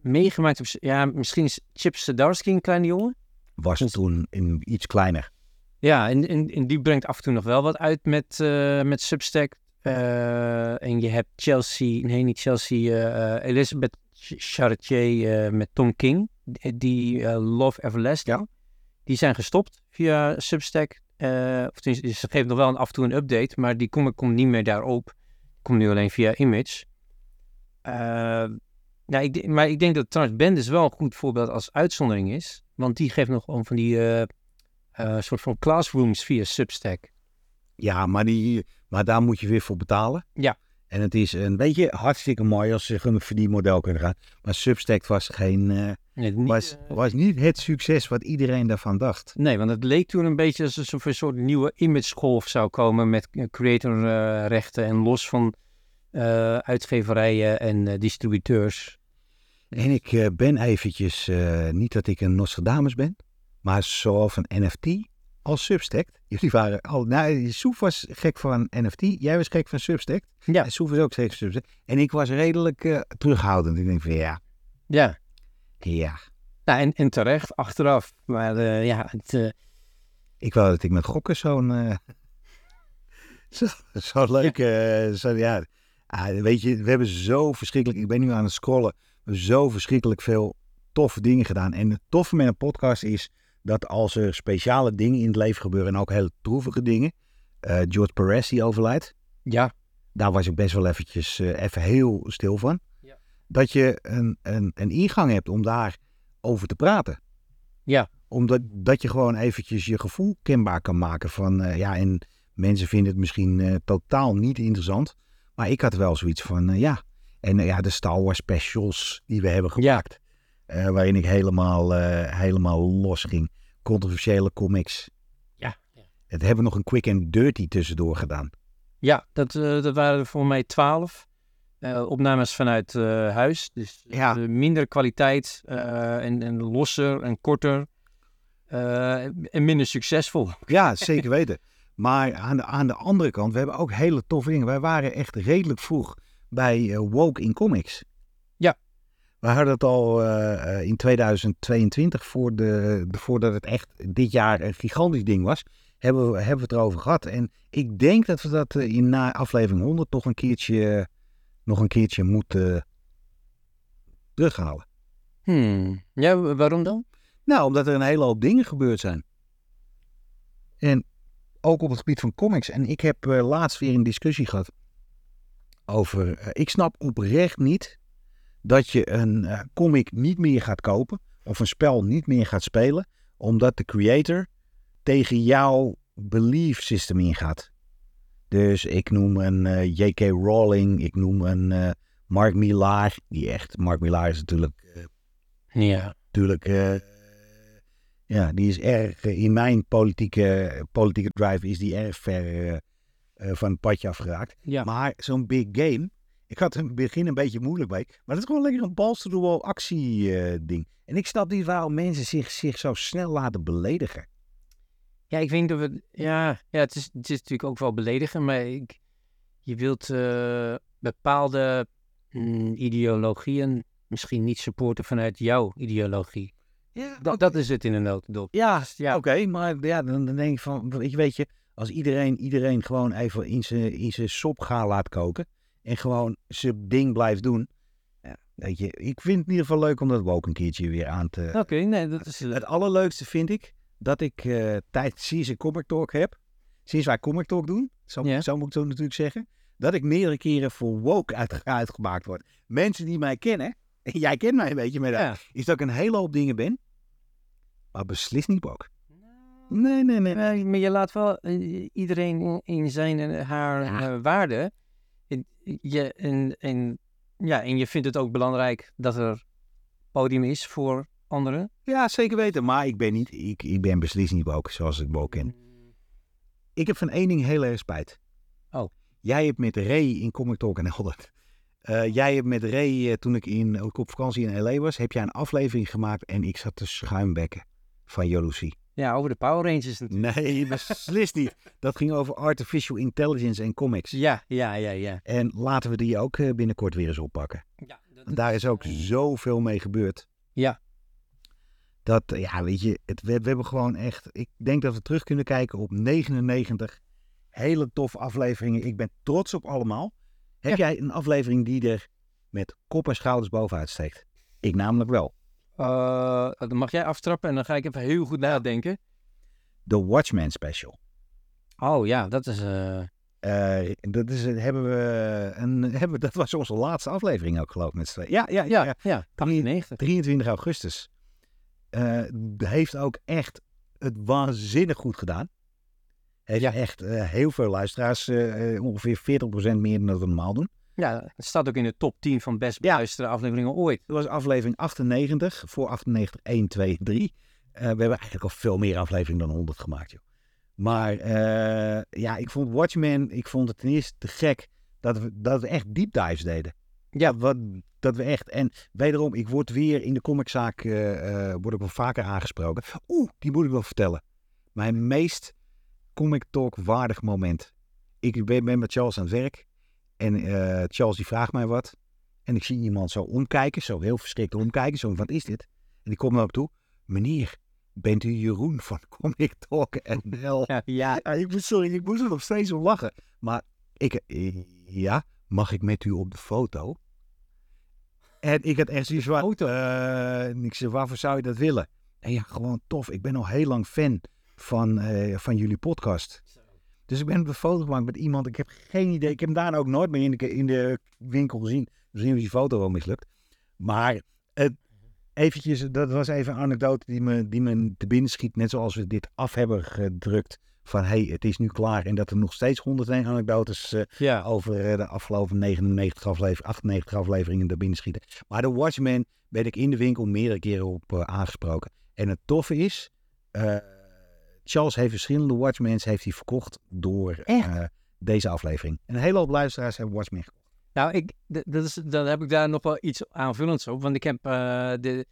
meegemaakt. Ja, misschien is Chip Zdarsky een kleine jongen. Was Dus- toen in, iets kleiner. Ja, en, en, en die brengt af en toe nog wel wat uit met, eh, met Substack. Eh, en je hebt Chelsea, nee niet Chelsea, eh, Elizabeth Ch- Charretier eh, met Tom King. Die, Love Everlasting. Die zijn gestopt via Substack. Of tenminste, ze geven nog wel een, af en toe een update, maar die comic komt niet meer daarop. Komt nu alleen via Image. Nou, ik, maar ik denk dat trouwens Bendis wel een goed voorbeeld als uitzondering is. Want die geeft nog gewoon van die eh, eh, soort van classrooms via Substack. Ja, maar, die, maar daar moet je weer voor betalen. Ja. En het is een beetje hartstikke mooi als ze een verdienmodel kunnen gaan. Maar Substack was, geen, Nee, niet, was, was niet het succes wat iedereen daarvan dacht. nee, want het leek toen een beetje alsof er een soort nieuwe imagegolf zou komen met creatorrechten en los van uitgeverijen en distributeurs. En ik eh, ben eventjes, eh, niet dat ik een Nostradamus ben, maar zowel van NFT als Substack. Jullie waren al, nou, Soef was gek van NFT, jij was gek van Substack. Ja. En Soef was ook gek van Substack. En ik was redelijk eh, terughoudend. Ik denk van ja, Ja, ja. nou, en, en terecht, achteraf. Maar ja, het, Ik wou dat ik met gokken zo'n, eh, zo, zo leuk, zo, ja. Ah, weet je, we hebben zo verschrikkelijk, ik ben nu aan het scrollen, zo verschrikkelijk veel toffe dingen gedaan. En het toffe met een podcast is dat als er speciale dingen in het leven gebeuren en ook hele droevige dingen, eh, George Perez die overlijdt, ja, daar was ik best wel eventjes eh, even heel stil van. Ja. Dat je een, een, een ingang hebt om daar over te praten. Ja. Omdat dat je gewoon eventjes je gevoel kenbaar kan maken van eh, ja, en mensen vinden het misschien totaal niet interessant. Maar ik had wel zoiets van ja. En eh, ja, de Star Wars specials die we hebben gemaakt. eh, waarin ik helemaal, eh, helemaal los ging. Controversiële comics. ja. Het hebben we nog een quick and dirty tussendoor gedaan. Ja, dat, eh, dat waren er voor mij twaalf. eh, opnames vanuit eh, huis. Dus Ja. minder kwaliteit eh, en, en losser en korter. eh, en minder succesvol. Ja, zeker weten. Maar aan de, aan de andere kant, we hebben ook hele toffe dingen. Wij waren echt redelijk vroeg bij eh, Woke in Comics. Ja. We hadden het al eh, eh, in 2022, voor de, de- voordat het echt dit jaar een gigantisch ding was, hebben we, hebben we het erover gehad. En ik denk dat we dat in na aflevering 100 nog een keertje, nog een keertje moeten terughalen. Hmm. Ja, wa- waarom dan? Nou, omdat er een hele hoop dingen gebeurd zijn. En ook op het gebied van comics. En ik heb laatst weer een discussie gehad over. eh, ik snap oprecht niet dat je een eh, comic niet meer gaat kopen. Of een spel niet meer gaat spelen. Omdat de creator tegen jouw belief system ingaat. Dus ik noem een eh, J.K. Rowling. Ik noem een Mark Millar. Die echt. Mark Millar is natuurlijk Ja. natuurlijk, ja, die is erg, in mijn politieke, politieke drive is die erg ver van het padje afgeraakt. Ja. Maar zo'n big game, Ik had in het begin een beetje moeilijk mee. Maar dat is gewoon lekker een balls to the wall actie eh, ding. En ik snap niet waarom mensen zich, zich zo snel laten beledigen. Ja, ik vind dat we. Ja, ja het, is, het is natuurlijk ook wel beledigen, maar ik, je wilt eh, bepaalde mm, ideologieën misschien niet supporten vanuit jouw ideologie. Ja, Dat, dat is het in een notendop. Ja, Ja. oké. maar ja, dan, dan denk ik van, je, weet je, als iedereen, iedereen gewoon even in zijn in zijn sop gaat laat koken en gewoon zijn ding blijft doen. Ja, weet je, ik vind het in ieder geval leuk om dat woke een keertje weer aan te... Oké, nee, dat is. Het allerleukste vind ik dat ik eh tijdens sinds ik Comic Talk heb, sinds wij Comic Talk doen, zo, zo moet ik het natuurlijk zeggen, dat ik meerdere keren voor woke uit, uitgemaakt word. Mensen die mij kennen, en jij kent mij een beetje met dat, ja. is dat ik een hele hoop dingen ben, maar beslist niet woke. Nee, nee, nee. Nee, maar je laat wel eh, iedereen in, zijn en haar Ja. eh, waarde. En, je, en, en, ja, en je vindt het ook belangrijk dat er podium is voor anderen. Ja, zeker weten, maar ik ben, niet, ik, ik ben beslist niet woke zoals ik woke ken. Ik heb van één ding heel erg spijt. Oh. Jij hebt met Ray in Comic Talk en dat. eh, jij hebt met Ray, eh, toen ik, in, ook op vakantie in L.A. was, heb jij een aflevering gemaakt en ik zat te schuimbekken van jaloezie. Ja, over de Power Rangers natuurlijk. Nee, beslist niet. Dat ging over artificial intelligence en comics. Ja, ja, ja, ja. En laten we die ook eh, binnenkort weer eens oppakken. ja daar is ook zoveel mee gebeurd. Ja. Dat, ja, weet je, het, we, we hebben gewoon echt... Ik denk dat we terug kunnen kijken op 99 hele toffe afleveringen. Ik ben trots op allemaal. Heb jij een aflevering die er met kop en schouders bovenuit steekt? Ik namelijk wel. Eh, dan mag jij aftrappen en dan ga ik even heel goed nadenken. The Watchmen Special. Oh ja, dat is... eh, Eh, dat, is, hebben we een, hebben, dat was onze laatste aflevering ook geloof ik met z'n. Ja, ja, ja, ja, ja, 98. 23 augustus. Heeft ook echt het waanzinnig goed gedaan. Heeft Ja. echt heel veel luisteraars, ongeveer 40% meer dan dat we normaal doen. Ja, het staat ook in de top 10 van best Ja. beluisterde afleveringen ooit. Dat was aflevering 98, voor 98, 1, 2, 3. Eh, we hebben eigenlijk al veel meer afleveringen dan 100 gemaakt, joh. Maar eh, ja, ik vond Watchmen, ik vond het ten eerste te gek dat we, dat we echt deep dives deden. Ja, wat, dat we echt. En wederom, ik word weer in de comiczaak eh, eh, word ik wel vaker aangesproken. Oeh, die moet ik wel vertellen. Mijn meest comic talk waardig moment. Ik ben met Charles aan het werk. En eh, Charles die vraagt mij wat. En ik zie iemand zo omkijken, zo heel verschrikt omkijken. Zo, wat is dit? En die komt naar me toe. Meneer, bent u Jeroen van Comic Talk NL? Ja, ja. Ja, ik moet, sorry, ik moest er nog steeds om lachen. Maar ik, eh, ja, mag ik met u op de foto? En ik had echt zoiets van, eh, en ik zei, waarvoor zou je dat willen? En ja, gewoon tof. Ik ben al heel lang fan van, van jullie podcast. Dus ik ben op de foto gemaakt met iemand. Ik heb geen idee. Ik heb hem daarna ook nooit meer in de, in de winkel gezien. Misschien was die foto wel mislukt. Maar het, eventjes, dat was even een anekdote die me, die me te binnen schiet. Net zoals we dit af hebben gedrukt. Van hey, het is nu klaar. En dat er nog steeds 101 anekdotes eh, ja. over eh, de afgelopen 99 afleveringen, 98 afleveringen er binnen schieten. Maar de Watchmen ben ik in de winkel meerdere keren op eh, aangesproken. En het toffe is, Charles heeft verschillende Watchmens heeft hij verkocht door eh, deze aflevering. En een hele hoop luisteraars hebben Watchmen gekocht. Nou, ik, dat is, dan heb ik daar nog wel iets aanvullends op. Want ik heb eh, de,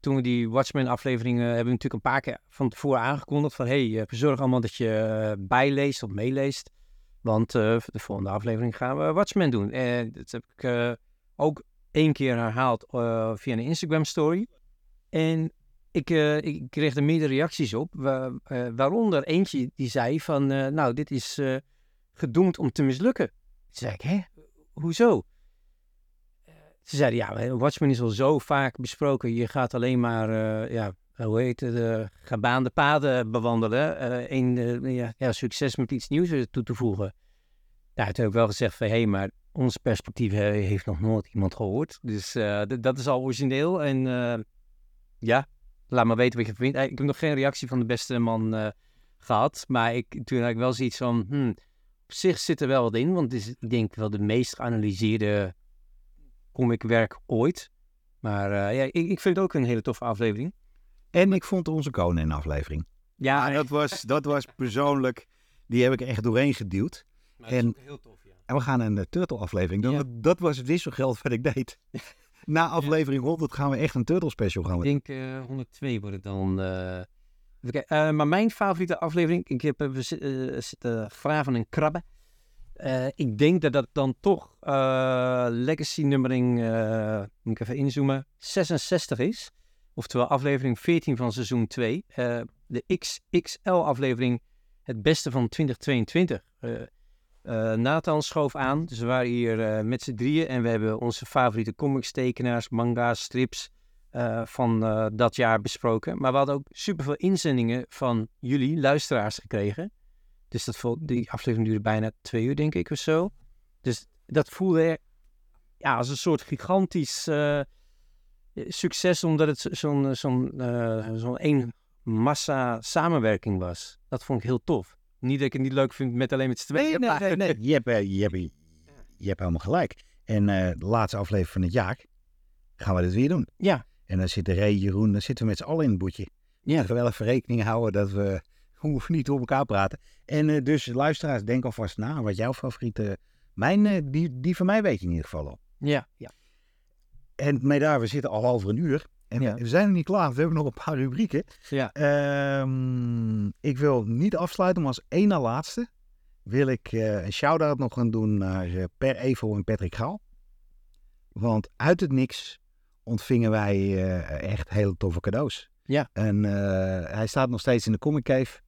toen we die Watchmen-afleveringen hebben we natuurlijk een paar keer van tevoren aangekondigd. Van hey, eh, verzorg allemaal dat je bijleest of meeleest. Want voor de volgende aflevering gaan we Watchmen doen. En dat heb ik ook één keer herhaald via een Instagram-story. En ik, eh, ik kreeg er meerdere reacties op. eh, waaronder eentje die zei van, eh, nou, dit is gedoemd om te mislukken. Toen zei ik, hè? Hoezo? Ze zeiden, ja, Watchmen is al zo vaak besproken. Je gaat alleen maar, ja, hoe heet het, gebaande paden bewandelen. eh, ja, succes met iets nieuws toe te voegen. Nou, toen heb ik wel gezegd van, hé, hey, maar ons perspectief he- heeft nog nooit iemand gehoord. Dus dat is al origineel. En ja, laat maar weten wat je vindt. Eh, Ik heb nog geen reactie van de beste man eh, gehad. Maar ik, toen had ik wel zoiets van, hmm, op zich zit er wel wat in. Want het is, ik denk wel de meest geanalyseerde comicwerk ooit. Maar eh, ja, ik, ik vind het ook een hele toffe aflevering. En ik vond onze Conan aflevering. Ja, dat was, dat was persoonlijk, die heb ik er echt doorheen geduwd. maar het is en- ook heel tof, ja. En we gaan een uh, Turtle-aflevering doen. Ja. want Dat was het wisselgeld wat ik deed. Na aflevering 100 gaan we echt een Turtle-special gaan Ik doen. denk eh 102 wordt het dan. eh. Even kijken. Eh, maar mijn favoriete aflevering, ik heb zi- eh, zitten graven en krabben. Eh, ik denk dat dat dan toch eh, legacy nummering, eh, moet ik even inzoomen, 66 is. Oftewel aflevering 14 van seizoen 2. Eh, de XXL aflevering, het beste van 2022. Eh, eh, Nathan schoof aan, dus we waren hier eh, met z'n drieën en we hebben onze favoriete comics, tekenaars, manga's, strips eh, van dat jaar besproken. Maar we hadden ook superveel inzendingen van jullie, luisteraars, gekregen. Dus dat vol- die aflevering duurde bijna twee uur, denk ik, of zo. Dus dat voelde ja, als een soort gigantisch succes, omdat het zo- zo'n zo'n zo'n één massa samenwerking was. Dat vond ik heel tof. Niet dat ik het niet leuk vind met alleen met z'n tweeën. maar- Je hebt, eh, je, hebt, je hebt helemaal gelijk. En eh, de laatste aflevering van het jaar gaan we dit weer doen. Ja. En dan zitten Ray, Jeroen, dan zitten we met z'n allen in het boetje. Ja. Dat we wel even rekening houden dat we hoeven niet door elkaar praten. En eh, dus luisteraars, denk alvast na wat jouw favoriete... Mijn, eh, die, die van mij weet je in ieder geval al. Ja, ja. En mee daar, we zitten al over een uur. En Ja. we zijn nog niet klaar, we hebben nog een paar rubrieken. Ja. Ehm, ik wil niet afsluiten, maar als één na laatste wil ik eh, een shout-out nog gaan doen naar eh, Per Evo en Patrick Gaal. Want uit het niks ontvingen wij eh, echt hele toffe cadeaus. Ja. En hij staat nog steeds in de Comic Cave.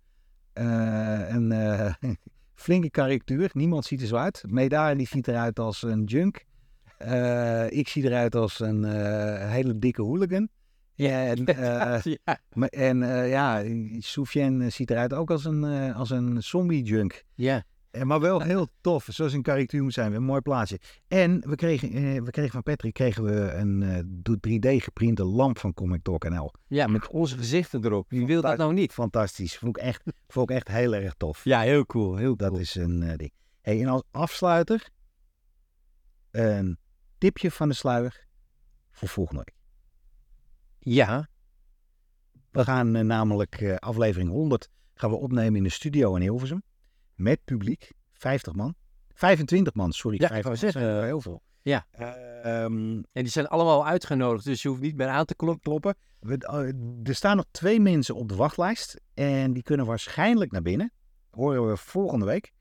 Een flinke karikatuur. Niemand ziet er zo uit. Medar die ziet eruit als een junk. Eh, ik zie eruit als een eh, hele dikke hooligan. En, eh, ja. en ja, ziet eruit ook als een, als een zombie-junk. ja. Eh, maar wel heel tof, zoals een karikatuur moet zijn. Een mooi plaatje. En we kregen, eh, we kregen van Patrick kregen we een door 3D geprinte lamp van Comic Talk NL. Ja, met onze gezichten erop. Wie wil dat nou niet? Fantastisch. Vond ik echt, vond ik echt heel erg tof. Ja, heel cool. Heel Dat is een ding. Hey, en als afsluiter een tipje van de sluier voor volgende week. Ja, We gaan eh, namelijk eh, aflevering 100 gaan we opnemen in de studio in Hilversum. Met publiek. 50 man. 25 man, sorry. Ja, 50 ik wou man zeggen, zijn er heel veel. ja. Ehm, en die zijn allemaal uitgenodigd, dus je hoeft niet meer aan te kloppen. eh, er staan nog twee mensen op de wachtlijst. En die kunnen waarschijnlijk naar binnen. Horen we volgende week.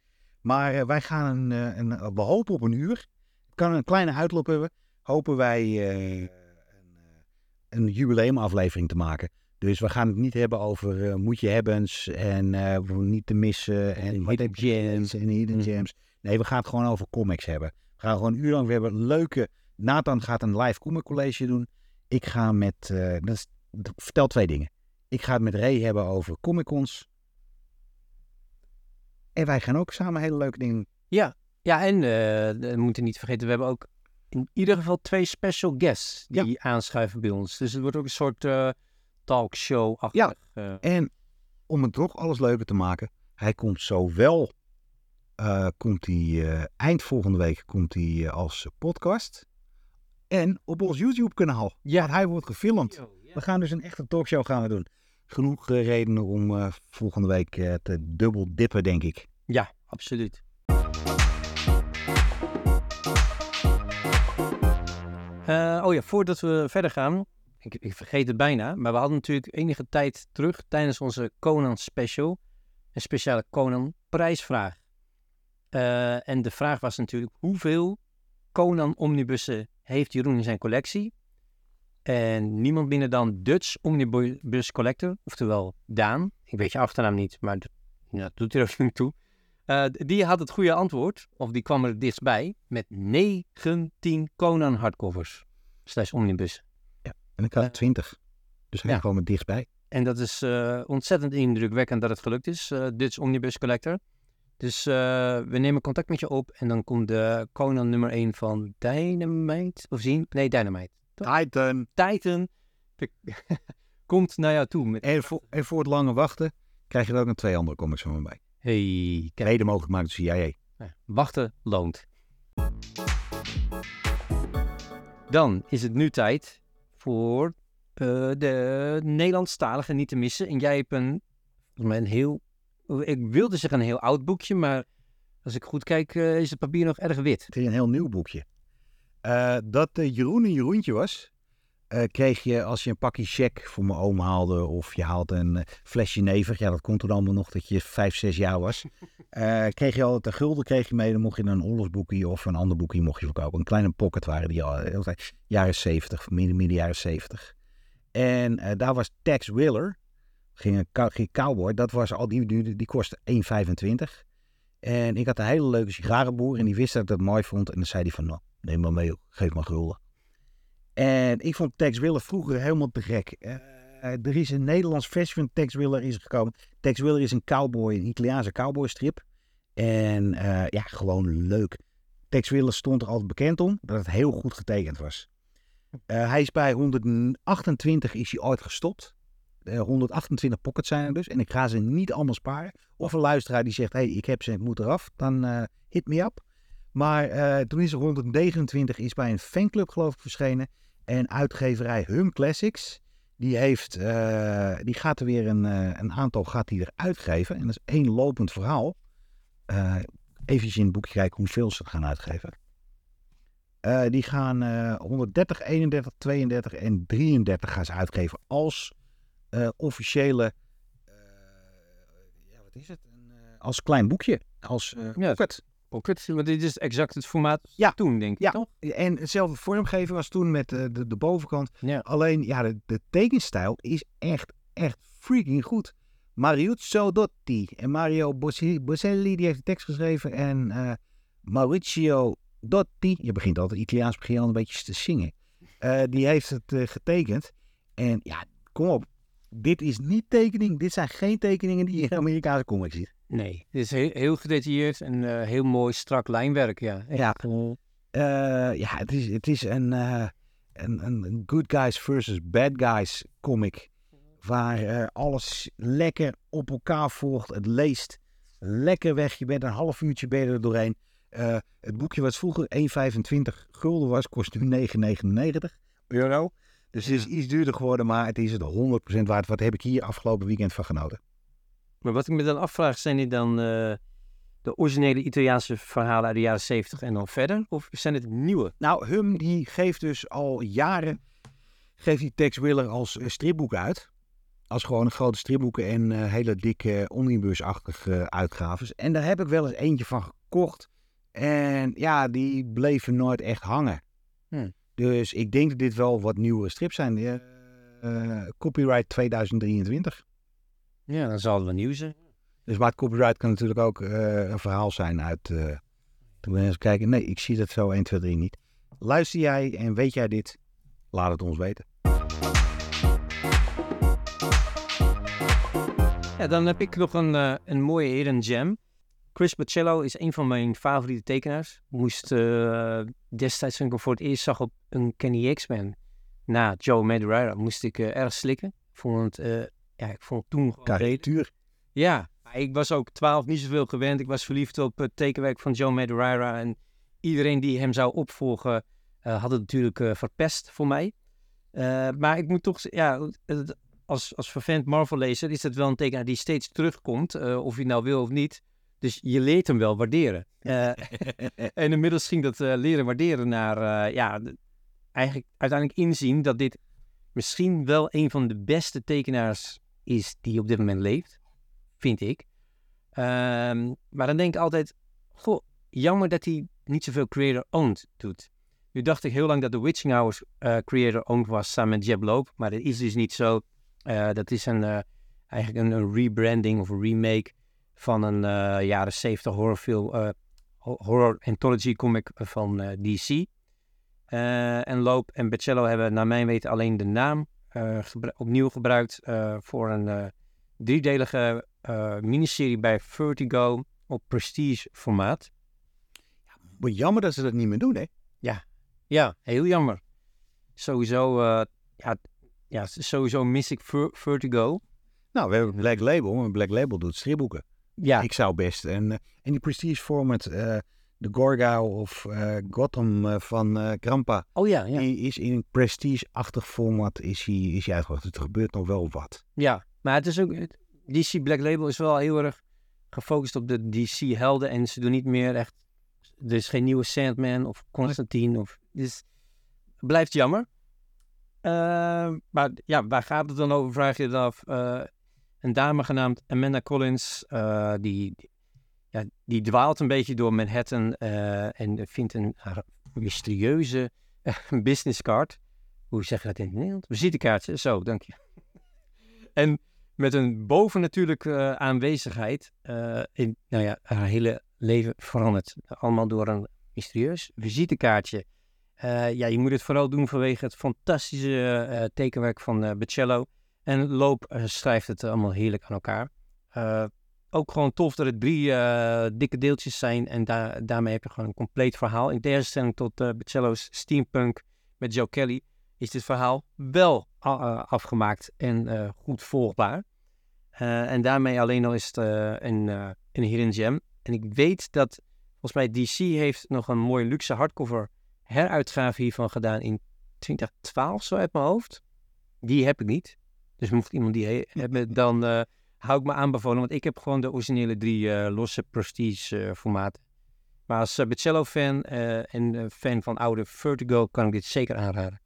Maar wij gaan een, een, we hopen op een uur. Kan een kleine uitloop hebben. Hopen wij eh, een, een jubileumaflevering te maken. Dus we gaan het niet hebben over eh, moet je hebbens en niet te missen en hidden gems. en hidden Mhm. gems. Nee, we gaan het gewoon over comics hebben. We gaan gewoon een uur lang. We hebben leuke. Nathan gaat een live comic college doen. Ik ga met. dat is, dat- vertel twee dingen. Ik ga het met Ray hebben over Comic Cons. En wij gaan ook samen hele leuke dingen. Ja, ja en eh, we moeten niet vergeten, we hebben ook in ieder geval twee special guests die aanschuiven bij ons. Dus het wordt ook een soort eh talkshow-achtig. Ja. eh, En om het toch alles leuker te maken, hij komt zowel. eh, komt hij, eind volgende week komt hij als podcast. En op ons YouTube-kanaal. Ja. Want hij wordt gefilmd. We gaan dus een echte talkshow gaan we doen. Genoeg redenen om volgende week te dubbel dippen, denk ik. Ja, absoluut. Eh, oh ja, voordat we verder gaan, ik, ik vergeet het bijna, maar we hadden natuurlijk enige tijd terug tijdens onze Conan special een speciale Conan prijsvraag. Eh, en de vraag was natuurlijk hoeveel Conan omnibussen heeft Jeroen in zijn collectie? En niemand minder dan Dutch Omnibus Collector, oftewel Daan. Ik weet je achternaam niet, maar dat doet er ook niet toe. Eh, die had het goede antwoord, of die kwam er dichtstbij, met 19 Conan hardcovers. Slash omnibus. En ik had Eh, 20. Dus hij ja. kwam er dichtbij. En dat is eh, ontzettend indrukwekkend dat het gelukt is, eh, Dutch Omnibus Collector. Dus eh, we nemen contact met je op en dan komt de Conan nummer 1 van Dynamite, of zien? Nee, Dynamite. Titan. Titan de- komt naar jou toe met... En voor, en voor het lange wachten krijg je er ook nog twee andere comics van me bij. Hey, kijk, Mede mogelijk gemaakt door CIA. Wachten loont. Dan is het nu tijd voor eh, de Nederlandstalige niet te missen. En jij hebt een, volgens mij een heel, ik wilde zeggen een heel oud boekje, maar Als ik goed kijk, eh, is het papier nog erg wit. Het is een heel nieuw boekje. Eh, dat uh, Jeroen een Jeroentje was, uh, kreeg je als je een pakje check voor mijn oom haalde of je haalde een flesje never. Ja, dat kon toen allemaal nog dat je vijf, zes jaar was. kreeg je altijd een gulden kreeg je mee, dan mocht je een oorlogsboekje of een ander boekje mocht je verkopen. Een kleine pocket waren die al, jaren zeventig, midden, midden jaren zeventig. En daar was Tex Willer, ging een ging cowboy, dat was al, die, die, die kostte 1,25. En ik had een hele leuke sigarenboer en die wist dat ik dat mooi vond. En dan zei hij van, nou, neem maar mee, geef maar gulden. En ik vond Tex Willer vroeger helemaal te gek. Uh, er is een Nederlands versie van Tex Willer is gekomen. Tex Willer is een cowboy, een Italiaanse cowboystrip. En uh, ja, gewoon leuk. Tex Willer stond er altijd bekend om dat het heel goed getekend was. Uh, hij is bij 128 is hij ooit gestopt. 128 pockets zijn er dus. En ik ga ze niet allemaal sparen. Of een luisteraar die zegt, hey, ik heb ze, ik moet eraf. Dan hit me up. Maar uh, toen is er 129 is bij een fanclub geloof ik verschenen. En uitgeverij Hum Classics. Die, heeft, uh, die gaat er weer een, een aantal gaat die er uitgeven. En dat is één lopend verhaal. even in het boekje kijken hoeveel ze gaan uitgeven. die gaan 130, 31, 32 en 33 gaan ze uitgeven als uh, officiële, uh, ja, wat is het? Een, uh, als klein boekje, als ja, pocket. Pocket, maar dit is exact het formaat ja. toen, denk ik, ja. toch? En hetzelfde vormgeving als toen met de, de, de bovenkant. Ja. Alleen, ja, de, de tekenstijl is echt, echt freaking goed. Mariuzzo Dotti en Mario Boselli, die heeft de tekst geschreven. En uh, Maurizio Dotti, je begint altijd Italiaans, begin al een beetje te zingen. Uh, die heeft het uh, getekend. En ja, kom op, dit is niet tekening. Dit zijn geen tekeningen die je in Amerikaanse comics ziet. Nee, dit is heel, heel gedetailleerd en uh, heel mooi strak lijnwerk. Ja, ja. Uh, ja het, is, het is een, uh, een, een good guys versus bad guys comic. Waar alles lekker op elkaar volgt. Het leest lekker weg. Je bent een half uurtje bij er doorheen. het boekje wat vroeger 1,25 gulden was, kost nu 9,99 euro. Dus het is iets duurder geworden, maar het is het 100% waard. Wat heb ik hier afgelopen weekend van genoten? Maar wat ik me dan afvraag, zijn dit dan uh, de originele Italiaanse verhalen uit de jaren 70 en dan verder? Of zijn het nieuwe? Nou, Hum die geeft dus al jaren, geeft die Tex Willer als uh, stripboeken uit. Als gewoon grote stripboeken en uh, hele dikke omnibusachtige uitgaves. En daar heb ik wel eens eentje van gekocht. En ja, die bleven nooit echt hangen. Hmm. Dus ik denk dat dit wel wat nieuwere strips zijn. Uh, copyright 2023. Ja, dan zal het wel nieuw zijn. Dus maar het copyright kan natuurlijk ook uh, een verhaal zijn uit... Uh, toen we eens kijken. Nee, ik zie dat zo 1, 2, 3 niet. Luister jij en weet jij dit? Laat het ons weten. Ja, dan heb ik nog een, uh, een mooie hidden gem. Chris Baccello is een van mijn favoriete tekenaars. Moest uh, destijds, toen ik hem voor het eerst zag op een Kenny X-Men na Joe Madureira, moest ik uh, erg slikken. Ik vond het, uh, ja, ik vond toen Karikatuur. Ja, ik was ook twaalf niet zoveel gewend. Ik was verliefd op het tekenwerk van Joe Madureira. En iedereen die hem zou opvolgen, had het natuurlijk verpest voor mij. maar ik moet toch, ja, als, als vervent Marvel-lezer is het wel een tekenaar die steeds terugkomt, of je nou wil of niet. Dus je leert hem wel waarderen. Uh, en inmiddels ging dat uh, leren waarderen naar, uh, ja, eigenlijk uiteindelijk inzien dat dit misschien wel een van de beste tekenaars is die op dit moment leeft. Vind ik. Um, maar dan denk ik altijd, goh, jammer dat hij niet zoveel creator-owned doet. Nu dacht ik heel lang dat The Witching Hours creator-owned was samen met Jeb Loop, maar dat is dus niet zo. dat is een, eigenlijk een, rebranding of een remake van een jaren 70 horrorfilm, horror anthology comic van eh, DC. en Loop en Baccello hebben naar mijn weten alleen de naam gebru opnieuw gebruikt voor een driedelige miniserie bij Vertigo op prestige formaat. Ja, maar jammer dat ze dat niet meer doen, hè? Ja, ja heel jammer. Sowieso, ja, ja, sowieso mis ik Vertigo. Nou, we hebben Black Label, en Black Label doet stripboeken. Ja. Ik zou best. En, en die prestige format, uh, de Gorgao of uh, Gotham van Grampa. Oh ja, ja. Die is in een prestige-achtig format is hij, is hij uitgebracht. Dus er gebeurt nog wel wat. Ja, maar het is ook... DC Black Label is wel heel erg gefocust op de DC-helden en ze doen niet meer echt... Er is geen nieuwe Sandman of Constantine of... Dus blijft jammer. Eh, maar ja, waar gaat het dan over, vraag je je af. Eh, een dame genaamd Amanda Collins, eh, die, die- ja, die dwaalt een beetje door Manhattan eh, en vindt een mysterieuze businesscard. Hoe zeg je dat in het Nederlands? Visitekaartje, zo, dank je. en met een bovennatuurlijke aanwezigheid eh, in nou ja, haar hele leven verandert. Allemaal door een mysterieus visitekaartje. Eh, ja, je moet het vooral doen vanwege het fantastische eh, tekenwerk van eh Bocello. En Loop eh, schrijft het allemaal heerlijk aan elkaar. Ook gewoon tof dat het drie eh, dikke deeltjes zijn. En daar daarmee heb je gewoon een compleet verhaal. In tegenstelling tot eh Bocello's Steampunk met Joe Kelly is dit verhaal wel eh, afgemaakt en goed volgbaar. En daarmee alleen al is het een, een hidden gem. En ik weet dat volgens mij DC heeft nog een mooie luxe hardcover heruitgave hiervan gedaan in 2012, zo uit mijn hoofd. Die heb ik niet. Dus mocht iemand die he- hebben, dan hou ik me aanbevolen. Want ik heb gewoon de originele drie eh, losse prestige eh, formaten. Maar als uh, Bocello-fan eh, en eh, fan van oude Vertigo kan ik dit zeker aanraden.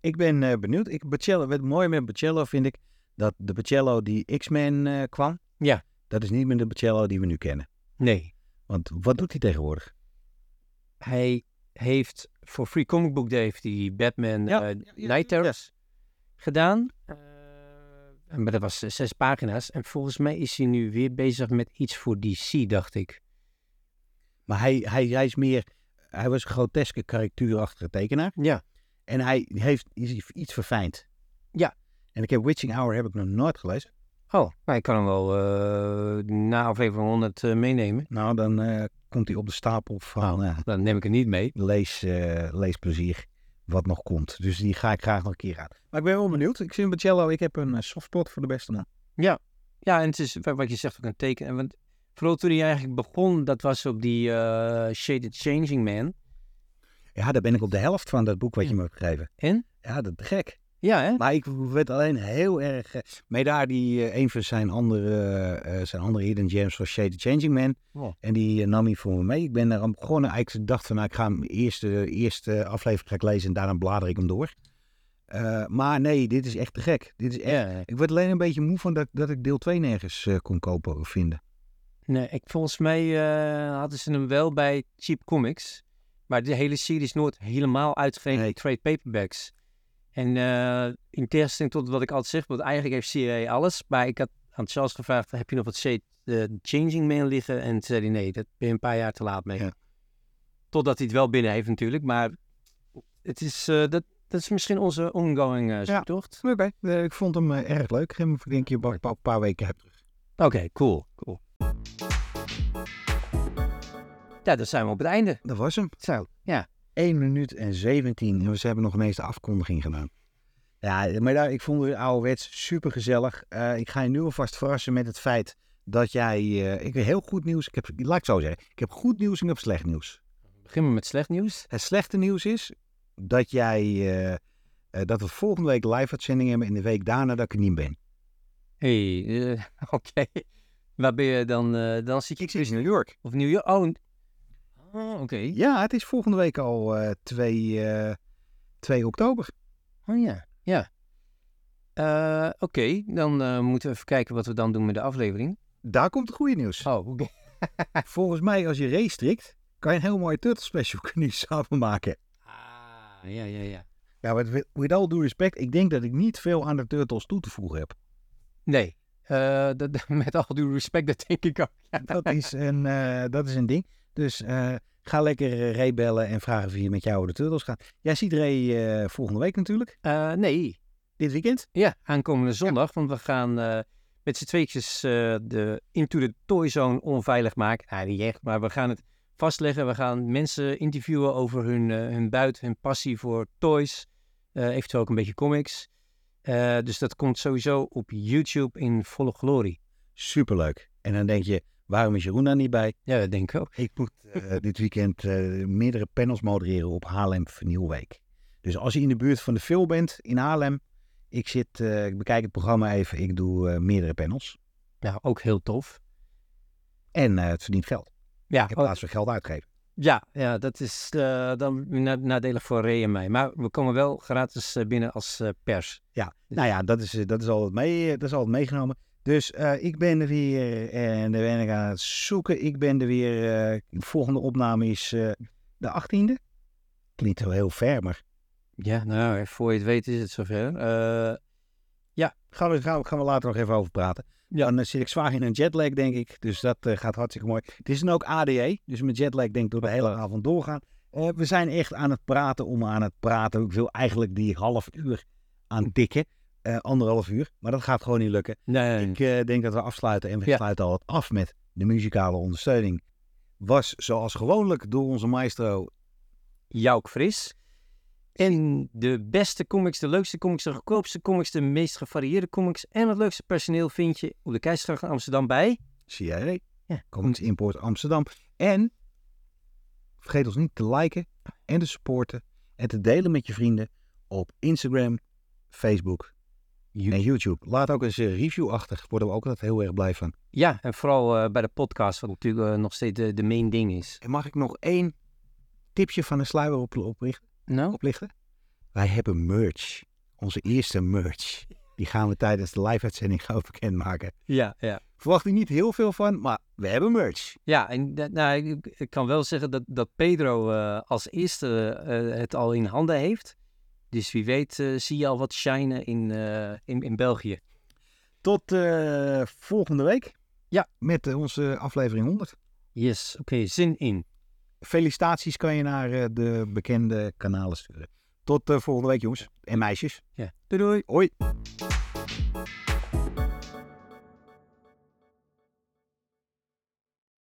Ik ben eh, benieuwd. Ik, Bocello, het mooie met Bocello vind ik dat de Bocello die X-Men eh, kwam, Ja. dat is niet meer de Bocello die we nu kennen. Nee, Want wat doet hij tegenwoordig? hij heeft voor Free Comic Book Day heeft hij Batman Ja, eh, ja, ja, Night Terrors gedaan. Maar dat was eh, zes pagina's. En volgens mij is hij nu weer bezig met iets voor DC, dacht ik. Maar hij, hij, hij is meer, hij was een groteske karakterachtige tekenaar. Ja. En hij heeft is iets verfijnd. Ja. En ik heb Witching Hour heb ik nog nooit gelezen. Oh, maar ik kan hem wel eh, na aflevering 100 eh, meenemen. Nou, dan eh, komt hij op de stapel van eh, Dan neem ik het niet mee. lees, leesplezier wat nog komt. Dus die ga ik graag nog een keer aan. Maar ik ben wel benieuwd. Ik zie Bocello, ik heb een eh, softspot voor de beste man. Ja, en het is wa- wat je zegt ook een teken. En Want vooral toen hij eigenlijk begon, dat was op die eh, Shaded Changing Man. Ja, daar ben ik op de helft van dat boek wat Ja. je me hebt gegeven. En? Ja, dat is gek. Ja, hè? Maar ik werd alleen heel erg... eh, mee daar die, eh, een van zijn andere, eh, zijn andere hidden gems was Shade the Changing Man. Oh. En die nam hij voor me mee. Ik ben daar aan begonnen. Eigenlijk dacht van, nou, ik ga hem eerste, eerste aflevering ga ik lezen en daarna blader ik hem door. Maar nee, dit is echt te gek. Dit is echt... Ja. Ik werd alleen een beetje moe van dat, dat ik deel 2 nergens kon kopen of vinden. Nee, ik, volgens mij hadden ze hem wel bij Cheap Comics. Maar de hele serie is nooit helemaal uitgegeven Nee. in trade paperbacks. En eh, in tegenstelling tot wat ik altijd zeg, want eigenlijk heeft CA alles. Maar ik had aan Charles gevraagd, heb je nog wat eh, Changing Man liggen? En toen zei hij, nee, dat ben je een paar jaar te laat mee. Ja. Totdat hij het wel binnen heeft natuurlijk. Maar het is, eh, dat, dat is misschien onze ongoing eh zoektocht. Oké, eh, ik vond hem erg leuk. Ik denk je een paar, weken heb terug. Oké, cool, cool. Ja, dan zijn we op het einde. Dat was hem. Zo, ja. 1 minuut en 17. En we hebben nog ineens de afkondiging gedaan. Ja, maar daar, ik vond het ouderwets super gezellig. ik ga je nu alvast verrassen met het feit dat jij... eh, ik heb heel goed nieuws. Ik heb, laat ik zo zeggen. Ik heb goed nieuws en ik heb slecht nieuws. Beginnen we met slecht nieuws. Het slechte nieuws is dat jij... eh, eh, dat we volgende week live uitzending hebben en de week daarna dat ik er niet ben. Hé, hey, eh, oké. Waar ben je dan? eh, dan zit je Ik zit in New York. Of New York? Oh, oh oké. Ja, het is volgende week al eh 2, eh 2 oktober. Oh ja, ja. Eh, oké, dan eh, moeten we even kijken wat we dan doen met de aflevering. Daar komt het goede nieuws. Oh, oké. Volgens mij, als je race strikt, kan je een heel mooie Turtle Special kunnen samen maken. Ah, ja, ja, ja. Ja, with, with- with all due respect, ik denk dat ik niet veel aan de Turtles toe te voegen heb. Nee, eh, dat, met al due respect, dat denk ik ook. Ja. Dat is een, dat is een ding. Dus eh, ga lekker uh, Ray bellen en vragen of je met jou de Turtles gaat. Jij ziet Ray eh, volgende week natuurlijk. Eh, nee, Dit weekend. ja, aankomende zondag, want we gaan eh, met z'n tweetjes eh, de Into the Toy Zone onveilig maken. Nou, niet echt, maar we gaan het vastleggen. We gaan mensen interviewen over hun, eh, hun buit, hun passie voor toys, eh, eventueel ook een beetje comics. Eh, dus dat komt sowieso op YouTube in volle glorie. Superleuk. En dan denk je, waarom is Jeroen daar niet bij? Ja, dat denk ik ook. Ik moet eh, dit weekend eh, meerdere panels modereren op Haarlem Vernieuwweek. Dus als je in de buurt van de film bent in Haarlem, ik, zit, eh, ik bekijk het programma even, ik doe meerdere panels. Nou, ook heel tof. En het verdient geld. Ja, In plaats van geld uitgeven. ja, ja, dat is dan na- nadelig voor Ray en mij. Maar we komen wel gratis binnen als pers. Ja, nou ja, dat is, dat is, altijd, mee, dat is altijd meegenomen. Dus eh, ik ben er weer en dan ben ik aan het zoeken. Ik ben er weer. eh, de volgende opname is eh, de 18e. Klinkt wel heel ver, maar Ja, nou, voor je het weet is het zover. Eh, gaan we, gaan, we, gaan we later nog even over praten. Ja. Dan eh, zit ik zwaar in een jetlag, denk ik. Dus dat eh, gaat hartstikke mooi. Het is dan ook ADE, dus met jetlag denk ik door de hele avond doorgaan. Eh, we zijn echt aan het praten om aan het praten. Ik wil eigenlijk die half uur aan Eh, anderhalf uur, maar dat gaat gewoon niet lukken. nee, Ik eh, denk dat we afsluiten en we Ja. sluiten al af met de muzikale ondersteuning. Was zoals gewoonlijk door onze maestro. Jouk Fris. En de beste comics, de leukste comics, de goedkoopste comics, de meest gevarieerde comics en het leukste personeel vind je op de Keizergracht in Amsterdam bij. CIA, Ja. Comics Import Amsterdam. En vergeet ons niet te liken en te supporten en te delen met je vrienden op Instagram, Facebook en YouTube. Laat ook eens een review achter, worden we ook altijd heel erg blij van. Ja, en vooral eh, bij de podcast, wat natuurlijk eh, nog steeds de, de main ding is. En mag ik nog één tipje van de sluier op? Nou? oplichten? Wij hebben merch. Onze eerste merch. Die gaan we tijdens de live-uitzending gauw bekendmaken. Ja, ja. Verwacht ik niet heel veel van, maar we hebben merch. Ja, en nou, ik, ik kan wel zeggen dat, dat Pedro eh, als eerste eh, het al in handen heeft. Dus wie weet eh, zie je al wat shinen in, eh, in, in België. Tot eh, volgende week. Ja. Met onze aflevering 100. Yes, oké, zin in. Felicitaties kan je naar de bekende kanalen sturen. Tot volgende week, jongens en meisjes. Ja. Doei doei. Hoi.